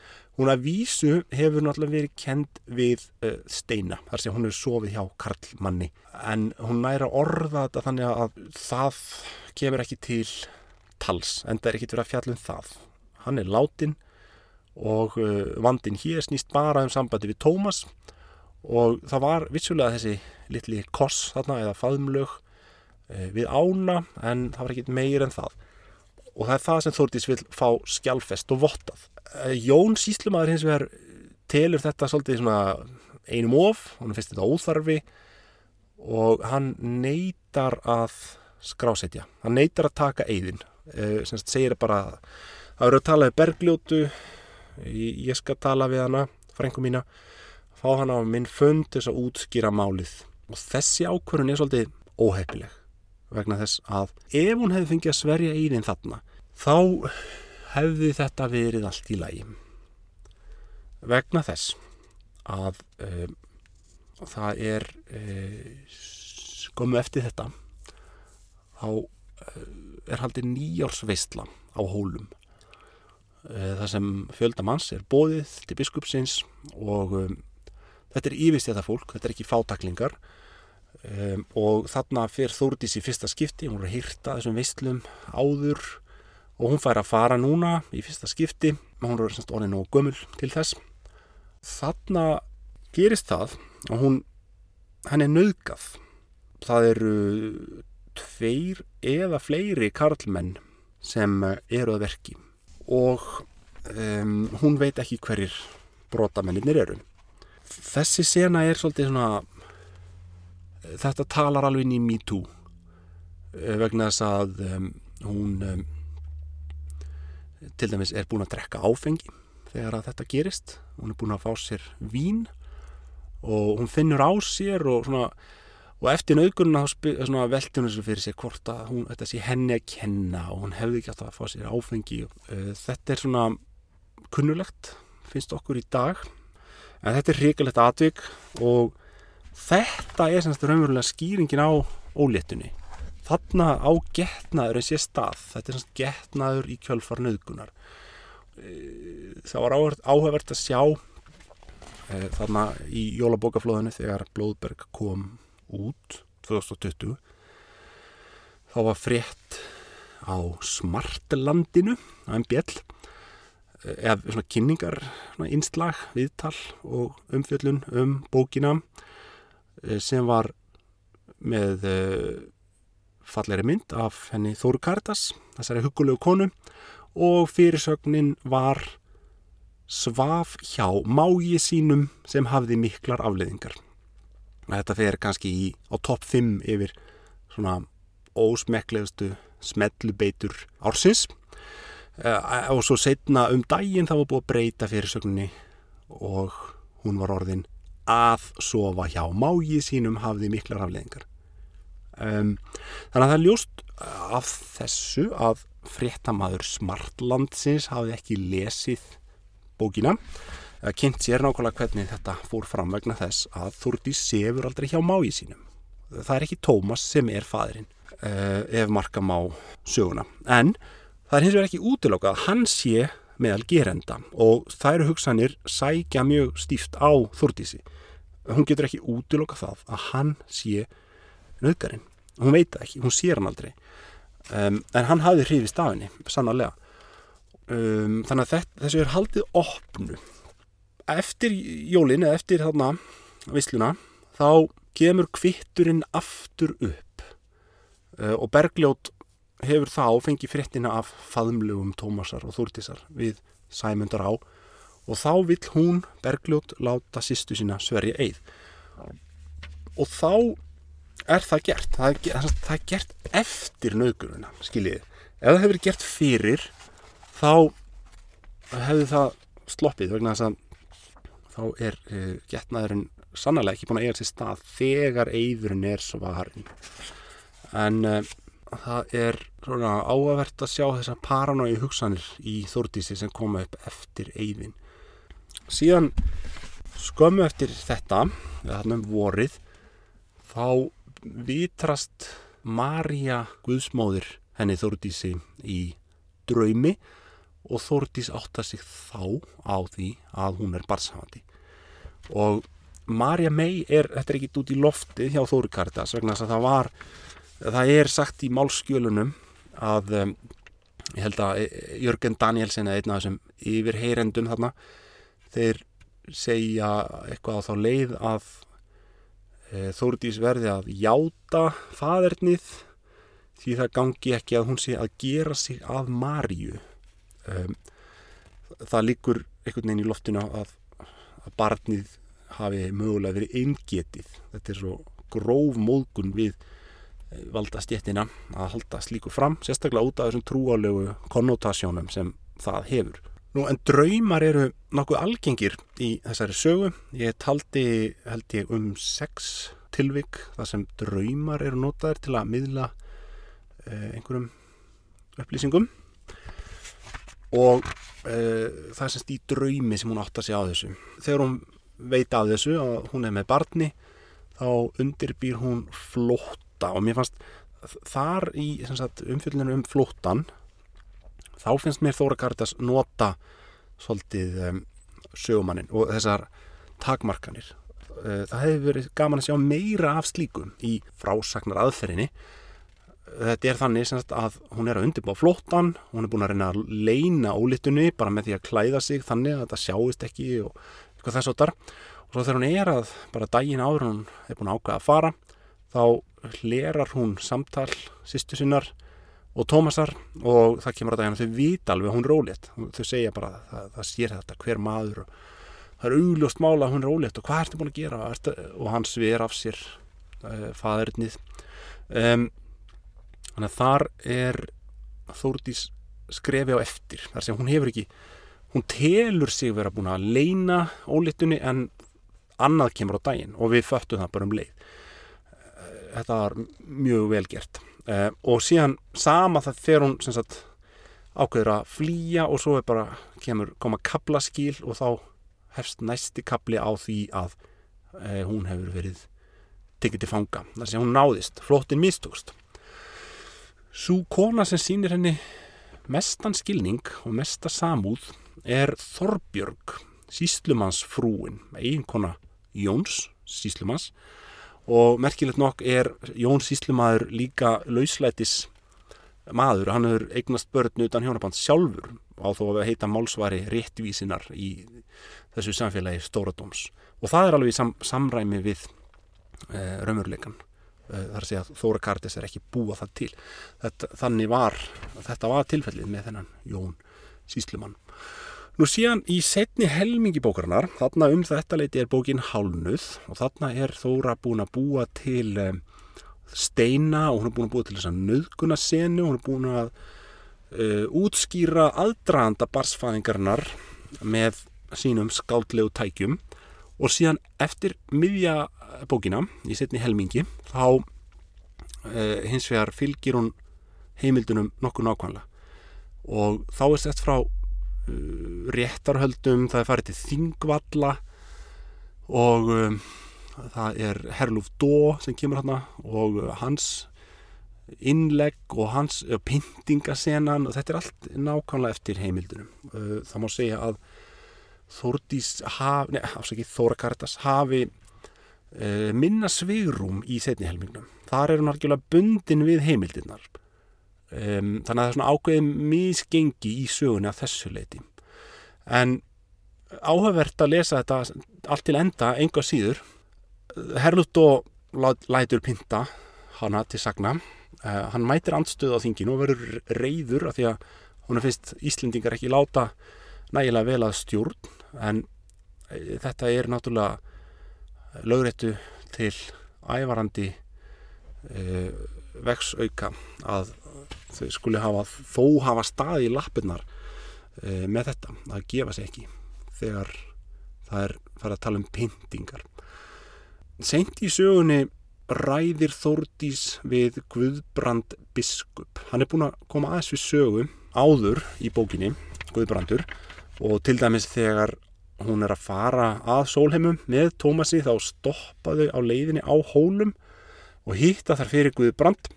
A: hún að vísu hefur náttúrulega verið kend við uh, Steina þar sem hún hefur sofið hjá Karlmanni. En hún næra orða þetta þannig að það kemur ekki til tals en það er ekkit verið að fjalla um það. Hann er látin og uh, vandin hér snýst bara um sambandi við Tómas. og það var vissulega þessi litli koss þarna eða faðumlög uh, við ána en það var ekkit meir en það. Og það er það sem Þórdís vil fá skjálfest og vottað. Uh, Jón Síslumadur hins vegar telur þetta svolítið svona einum of, hann finnst þetta óþarfi og hann neytar að skrásetja, hann neytar að taka eigðin uh, sem segir bara það eru að tala við bergljótu ég, skal tala við hana frengum mína, fá hana á minn fund þess að útskýra málið. Og þessi ákvörðun er svolítið óheppileg vegna þess að ef hún hefði fengið að sverja einin þarna þá hefði þetta verið allt í lægi vegna þess að um, það er um, skomu eftir þetta þá um, er haldið nýjársveistla á hólum. Eh, það sem fjöldamanns er bóðið til biskupsins og þetta er yfirstjæða fólk, þetta er ekki fátaklingar um, og þarna fyrir Þórdís í fyrsta skipti, hún er að hýrta þessum veistlum áður og hún fær að fara núna í fyrsta skipti hún er semst orðin og gömul til þess. Þarna gerist það og hún henn er nöðgað það eru tveir eða fleiri karlmenn sem eh, eru að verki. Og um, hún veit ekki hverjir brotamennir eru. Þessi sena er svolítið svona, þetta talar alveg inn í Me Too eh, vegna þess að um, hún um, til dæmis er búin að drekka áfengi þegar að þetta gerist. Hún er búin að fá sér vín og hún finnur á sér og svona og eftir nauðgununa þá velti hún þessu fyrir sér hvort að hún, þetta sé henni að kenna og hún hefði ekki átt að fá sér áfengi. Uh, þetta er svona kunnulegt finnst okkur í dag en þetta er hrigalegt atvik og þetta er semst raunverulega skýringin á óléttunni. Þarna á getnaður en sé stað. Þetta er semst getnaður í kjölfar nauðgunar. Það var áhugavert að sjá e, þarna í jólabókaflóðinu þegar Blóðberg kom út 2020 þá var frétt á Smartlandinu á MBL eða svona kynningar svona innslag, viðtal og umfjöllun um bókina eh, sem var með eh, falleri mynd af henni Þóru Karitas þessari hugulegu konu og fyrirsögnin var svaf hjá mági sínum sem hafði miklar afleðingar þetta fer kannski í, á topp 5 yfir svona ósmekklegustu smellubeitur ársins og svo setna um daginn þá var búið að breyta fyrirsögninni og hún var orðin að sofa hjá mági sínum hafði miklar afleðingar um, þannig að það er ljóst af þessu að fréttamaður Smartlandsins hafði ekki lesið bókina kynnt sér nákvæmlega hvernig þetta fór fram vegna þess að Þúrdi sefur aldrei hjá mági sínum. Það er ekki Tómas sem er fadurinn uh, ef marka má söguna. En Það er hins vegar ekki útilokað að hann sé meðal gerenda og eru hugsanir sækja mjög stíft á Þordísi. Hún getur ekki útilokað það að hann sé nöðgarinn. Hún veit það ekki, hún sér hann aldrei. Um, en hann hafði hrifist af henni, sannarlega. Um, þannig að þetta, þessu er haldið opnu. Eftir jólin, eða eftir þarna vissluna, þá kemur kvitturinn aftur upp uh, og Bergljót hefur þá fengið fréttina af faðumlegum Tómasar og Þúrtísar við Sæmundar á og þá vill hún Bergljót láta sýstu sína sverja eið. Og þá er það gert. Það er, það, er gert eftir nöðguruna skiljið, ef það hefur gert fyrir þá hefur það sloppið vegna þess að þá er uh, getnaðurinn sannlega ekki búin að eiga sér stað þegar eidurinn er svarin en uh, það er svona áavert að sjá þessar paranói hugsanir í Þórdísi sem koma upp eftir eigðin. Síðan skömmu eftir þetta, eða þarna um vorið, þá vitrast Marja Guðsmóðir henni Þórdísi í draumi og Þórdís átta sig þá á því að hún er barshafandi. Og Marja mei er, þetta er ekki út í loftið hjá Þóri Karitas vegna þess að það var það er sagt í málskjölunum að um, ég held að Jörgen Danielsen eða einn af þessum yfirheyrendum þarna. Þeir segja eitthvað á þá leið að e, Þórdís verði að játa fadernið því það gangi ekki að hún sé að gera sig að Marju um, það líkur einhvern veginn í loftinu að, að barnið hafi mögulega verið eingetið. Þetta er svo gróf móðgun við valda stjettina að halda slíku fram, sérstaklega út af þessum trúalögu konnotasjónum sem það hefur. Nú en draumar eru nokkuð algengir í þessari sögu. Ég taldi held ég um sex tilvik þar sem draumar eru notaðir til að miðla eh, einhverjum upplýsingum og eh, það er semst í draumi sem hún átt að segja á þessu. Þegar hún veit af þessu að hún er með barni þá undirbýr hún flótt flótta og mér fannst þar í umfjöldinu um flóttan þá finnst mér Þóra Karitas nota svolítið um, sögumannin og þessar takmarkanir. Uh, það hefur verið gaman að sjá meira af slíkum í frásagnar aðferðinni þetta er þannig sagt, að hún er að undirbá flóttan hún er búin að reyna að leina ólitunni bara með því að klæða sig þannig að þetta sjáist ekki og eitthvað þess og þar og svo þegar hún er að bara daginn áður hún er búin að ákvæða að fara þá hlerar hún samtal sýstu sinnar og Tómasar og það kemur að það þau vita alveg hún er ólétt þau segja bara það, það sér þetta hver maður og það er augljóst mála að hún er ólétt og hvað ertu búin að gera? Ertu, og hann sver af sér uh, fadurinnið um, þannig að þar er Þórdís skrefi á eftir þar sem hún hefur ekki hún telur sig vera búin að leina ólittunni en annað kemur á daginn og við föttum það bara um leið þetta var mjög vel gert. Og síðan sama það þegar hún sagt, ákveður að flýja og svo er bara kemur koma kaplaskíl og þá hefst næsti kapli á því að e, hún hefur verið tekið til fanga. Þar sem hún náðist, flottin mistókst. Sú kona sem sýnir henni mestan skilning og mesta samúð er Þorbjörg, síslumansfrúin, eiginkona Jóns síslumans og merkilegt nokk er Jón síslumadur líka lauslætis maður, hann hefur eignast börn utan hjónaband sjálfur á þó að heita málsvari réttvísinar í þessu samfélagi Stóradóms og það er alveg sam, samræmi við e, raumurleikan Eh, þar að segja að Þóra Kardes er ekki búa það til. Þetta, þannig var þetta var tilfellið með þennan Jón Síslumann nú síðan í setni helmingi bókarinnar þarna um þetta leiti er bókin Hálnuð og þarna er Þóra búin að búa til um, steina og hún er búin að búa til þess að nöðguna senu hún er búin að uh, útskýra aðdraðanda barsfæðingarnar með sínum skáldlegu tækjum. Og síðan eftir miðja bókina í setni helmingi þá eh, hins vegar fylgir hún heimildunum nokkuð nákvæmlega. Og þá er sett frá uh, réttarhöldum, það er farið til Þingvalla og um, það er Herlúf Dó sem kemur hérna og uh, hans innlegg og hans uh, pyntingasenan og þetta er allt nákvæmlega eftir heimildunum uh, það má segja að Þórdís hafi, neða, afsakið Þóra Karitas hafi minna svigrum í setni helmingnum. Þar er hún algjörlega bundin við heimildinnar. E, þannig að það er svona ákveðið misgengi í sögunni af þessu leiti. En áhugavert að lesa þetta allt til enda, enga síður. Herlútt og lætur pinta hana til sagna. E, hann mætir andstöð á þinginu og verður reyður af því að hún er fyrst Íslendingar ekki láta nægilega vel að stjórn en e, þetta er náttúrulega lögréttu til ævarandi e, veksauka að þau skuli hafa þó hafa stað í lappinnar e, með þetta, það gefa sér ekki þegar það er farið að tala um pyntingar. Seint í sögunni ræðir Þórdís við Guðbrand Biskup. Hann er búin að koma aðeins við sögu áður í bókinni Guðbrandur og til dæmis þegar hún er að fara að sólheimum með Tómasi þá stoppaðu á leiðinni á hólum og hýtta þar fyrir Guði brand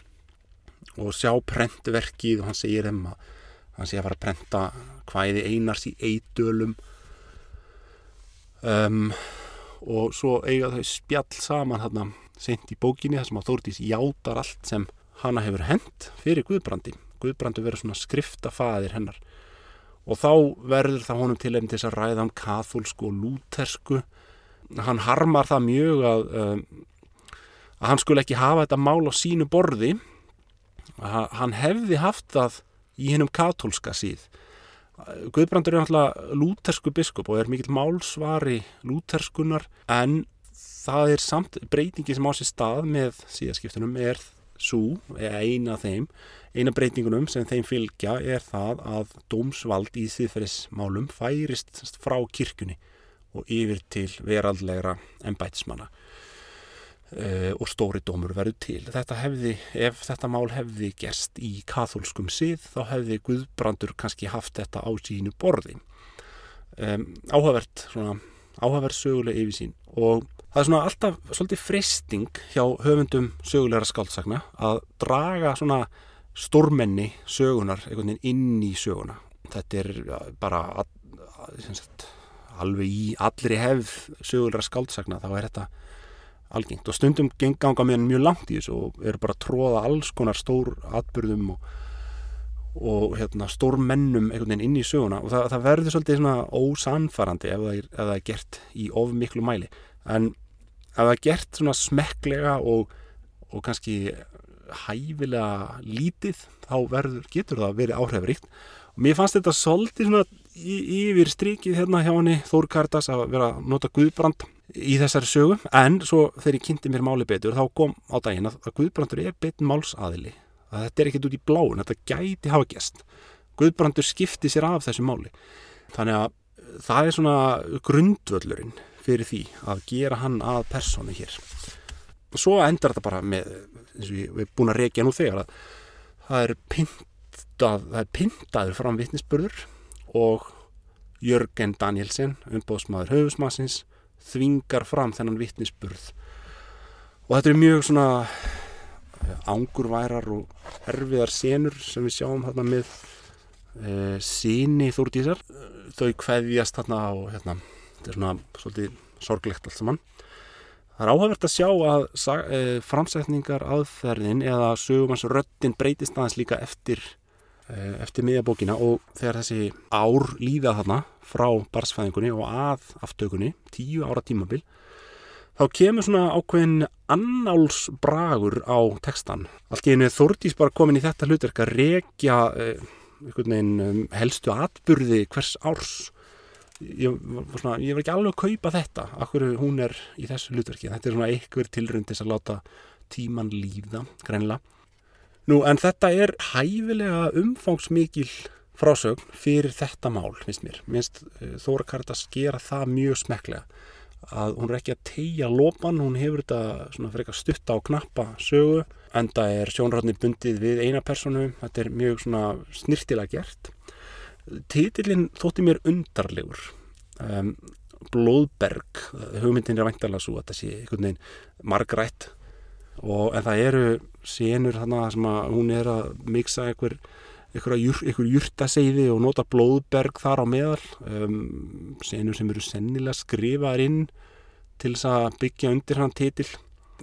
A: og sjá prentverkið og hann segir þeim að hann sé að fara að prenta hvaðið einars í eidölum um, og svo eiga þau spjall saman hérna sent í bókinni þar sem að Þórdís játar allt sem hanna hefur hend fyrir Guðbrandi. Guðbrandi verður svona skriftafaðir hennar. Og þá verður það honum til þess að ræða um kathólsku og lútersku. Hann harmar það mjög að, um, að hann skul ekki hafa þetta mál á sínu borði hann hefði haft það í hennum kathólska síð. Guðbrandur er náttúrulega lútersku biskup og er mikill málsvari lúterskunar en það er samt breytingi sem á sér stað með síðaskiptunum er svo, eina þeim eina breytingunum sem þeim fylgja er það að dómsvald í þýðferðismálum færist frá kirkunni og yfir til veraldlegra ennbætismanna uh, og stóri dómur verður til. Þetta hefði, ef þetta mál hefði gerst í katholskum sið þá hefði Guðbrandur kannski haft þetta á sínu borði. Um, áhugavert, svona áhugavert söguleg yfir sín og það er svona alltaf svolítið fristing hjá höfundum sögulegra skáldsagna að draga svona stórmenni sögunar inn í söguna þetta er bara sagt, alveg í allri hefð sögulegra skáldsagna þá er þetta algengt og stundum ganga mér mjög langt í þessu og eru bara að tróða alls konar stór atbyrðum og, og hérna, stór mennum einhvern veginn inn í söguna og það, það verður svolítið svona ósanfarandi ef það, er, ef það er gert í of miklu mæli. En ef það er gert svona smekklega og, og kannski hæfilega lítið þá verður, getur það verið áhrifaríkt. Og mér fannst þetta svolítið svona yfir strikið hérna hjá henni Þór Kardas að vera að nota Guðbrand í þessari sögu. En svo þegar ég kynnti mér máli betur þá kom á daginn að, Guðbrandur er betin málsaðili. Að þetta er ekkert út í bláin, þetta gæti hafa gæst Guðbrandur skipti sér af þessu máli. Þannig að það er svona grundvöllurinn fyrir því að gera hann að personu hér. Og svo endar þetta bara með eins og við erum búin að reykja nú þegar að það er pintað það er pintaður fram vittnisspörður og Jörgen Danielsen umbóðsmaður höfusmassins þvingar fram þennan vittnisspörð og þetta er mjög svona ángurværar og erfiðar senur sem við sjáum hérna með e, síni þúrdísar þau kveðjast hérna og hérna, þetta er svona svolítið sorglegt allt saman. Það er áhugavert að sjá að e, framsætningar aðferðin eða sögumans röttin breytist aðeins líka eftir eftir miðjabókina og þegar þessi ár líða þarna frá barsfæðingunni og að aftökunni, tíu ára tímabil þá kemur svona ákveðin annálsbragur á textan. Allt í einu Þordís bara komin í þetta hlutverk að rekja eh, um, helstu atburði hvers árs. Ég var, svona, ég var ekki alveg að kaupa þetta, akkur hún er í þessu hlutverki. Þetta er svona einhver tilröndis að láta tíman líða, greinlega. Nú, en þetta er hæfilega umfangsmikil frásögn fyrir þetta mál, finnst mér. Minnst uh, Þóra Karitas gera það mjög smeklega að hún er ekki að tegja lopan, hún hefur þetta svona fyrir eitthvað stutta á knappa sögu, enda er sjónræðinni bundið við eina personu, þetta er mjög svona snirtilega gert. Títillin þótti mér undarlegur, um, Blóðberg, hugmyndin er væntalega svo að það sé einhvern veginn margrætt og en það eru senur þannig að, að hún er að miksa einhver einhver júrtaseiði og nota blóðberg þar á meðal. Um, senur sem eru sennilega skrifaðar inn til þess að byggja undir hann titil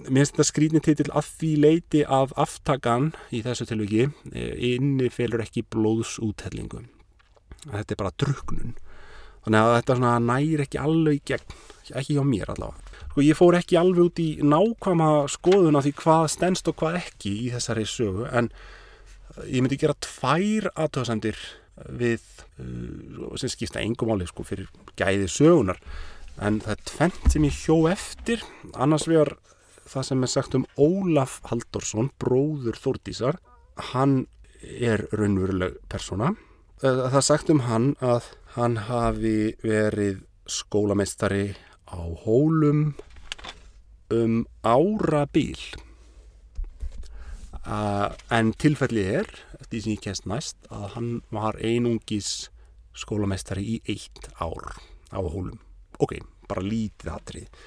A: mér finnst þetta skrítni titil að því leiti að aftakan í þessu tilviki eh, inni felur ekki blóðsúthellingu. Þetta er bara druknun þannig að þetta næri ekki alveg gegn ekki hjá mér allavega sko ég fór ekki alveg út í nákvæma skoðun af því hvað stennst og hvað ekki í þessari sögu en ég myndi gera tvær aðtöðsendir við uh, sem skipta engum áli sko, fyrir gæði sögunar en það er tvent sem ég hjó eftir. Annars vegar það sem er sagt um Ólaf Haldorsson bróður Þórdísar. Hann er raunveruleg persóna. Uh, það er sagt um hann að hann hafi verið skólameistari á hólum um ára bíl Uh, en tilfellið er, eftir því sem ég kemst næst, að hann var einungis skólamestari í eitt ár á hólum. Ok, bara lítið atrið.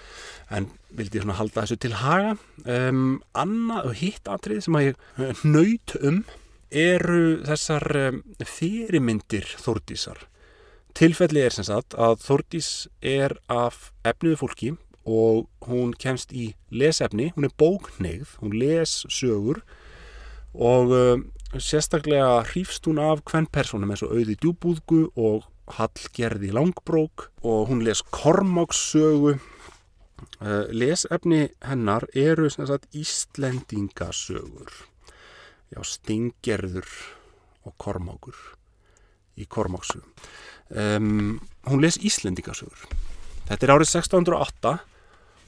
A: En vildi ég svona halda þessu til haga. Um, annað og hitt atrið sem að ég eh, nöyt um eru þessar um, fyrirmyndir Þórdísar. Tilfellið er sem sagt að Þórdís er af efniðu fólki og hún kemst í lesefni, hún er bókneigð, hún les sögur og uh, sérstaklega hrífst hún af hvern personum eins og auði djúbúðgu og Hallgerði langbrók og hún les Kormákssögu. Uh, lesefni hennar eru sagt, Íslendingasögur. Já, Stingerður og Kormákur í Kormákssögu um, hún les Íslendingasögur þetta er árið 1608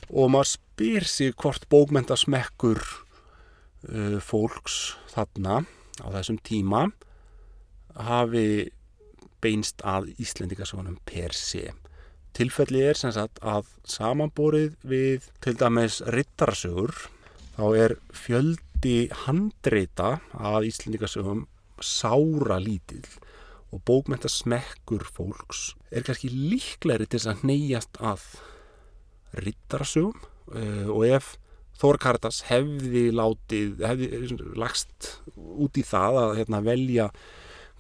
A: og maður spyr sig hvort bókmyndasmekkur uh, fólks þarna á þessum tíma hafi beinst að Íslendingasögunum per sé. Tilfelli er sem sagt að samanborið við til dæmis rittarsögur þá er fjöldi handreita að Íslendingasögum sára lítill og bókmenta smekkur fólks er kannski líklegri til að neyjast að rittarsögum uh, og ef Þór Karitas hefði látið, hefði lagst út í það að hérna, velja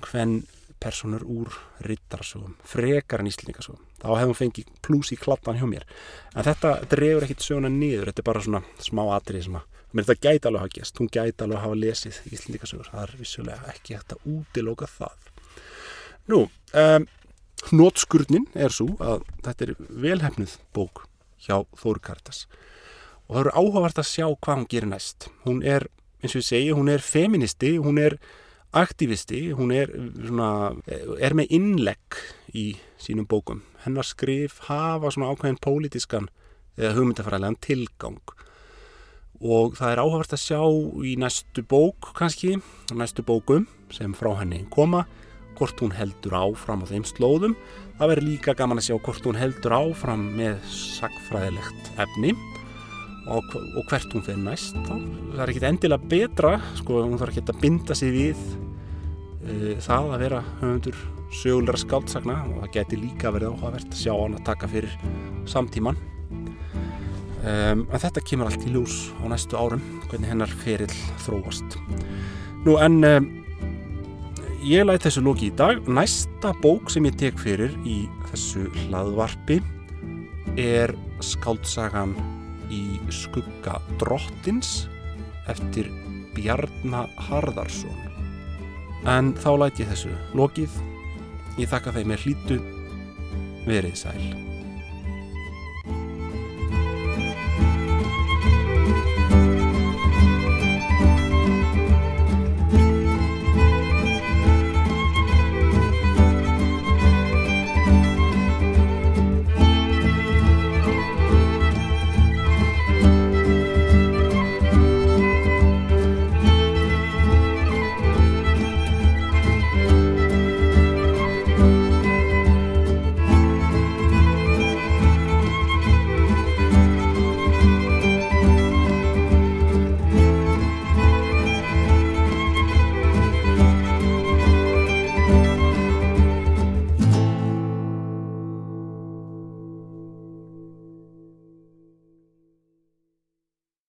A: hvern personur úr rittarsögum, frekar en íslendingasögum. Þá hefði hún fengið plús í klattan hjá mér. En þetta drefur ekkit söguna niður, þetta er bara svona smá atrið sem að, mér þetta gæti alveg að hafa gæst, hún gæti alveg að hafa lesið íslendingasögur, það er vissulega ekki hægt að útiloka það. Nú, um, nótskurnin er svo að þetta er velhefnuð bók hjá Þór Karitas og það eru áhugavert að sjá hvað hún gerir næst. Hún er, eins og ég segi, hún er feministi, hún er aktivisti, hún er, svona, er með innlegg í sínum bókum. Hennar skrif hafa svona ákveðin pólitískan eða hugmyndafræðilegan tilgang. Og það er áhugavert að sjá í næstu bók kannski, næstu bókum sem frá henni koma hvort hún heldur áfram á þeim slóðum. Það verður líka gaman að sjá hvort hún heldur áfram með sagfræðilegt efni og, og hvert hún fyrir næst. Það er ekkit endilega betra, sko, hún þarf ekki að binda sig við uh, það að vera höfundur sögulegra skáldsagna og það geti líka verið áhugavert að sjá hann að taka fyrir samtíman. Um, en þetta kemur allt í ljós á næstu árum, hvernig hennar ferill þróast. Nú en um, ég læt þessu lóki í dag. Næsta bók sem ég tek fyrir í þessu hlaðvarpi er skáldsagan í skugga drottins eftir Bjarnar Harðarsson. En þá læt ég þessu lokið. Ég þakka þeim með hlítu verið sæl.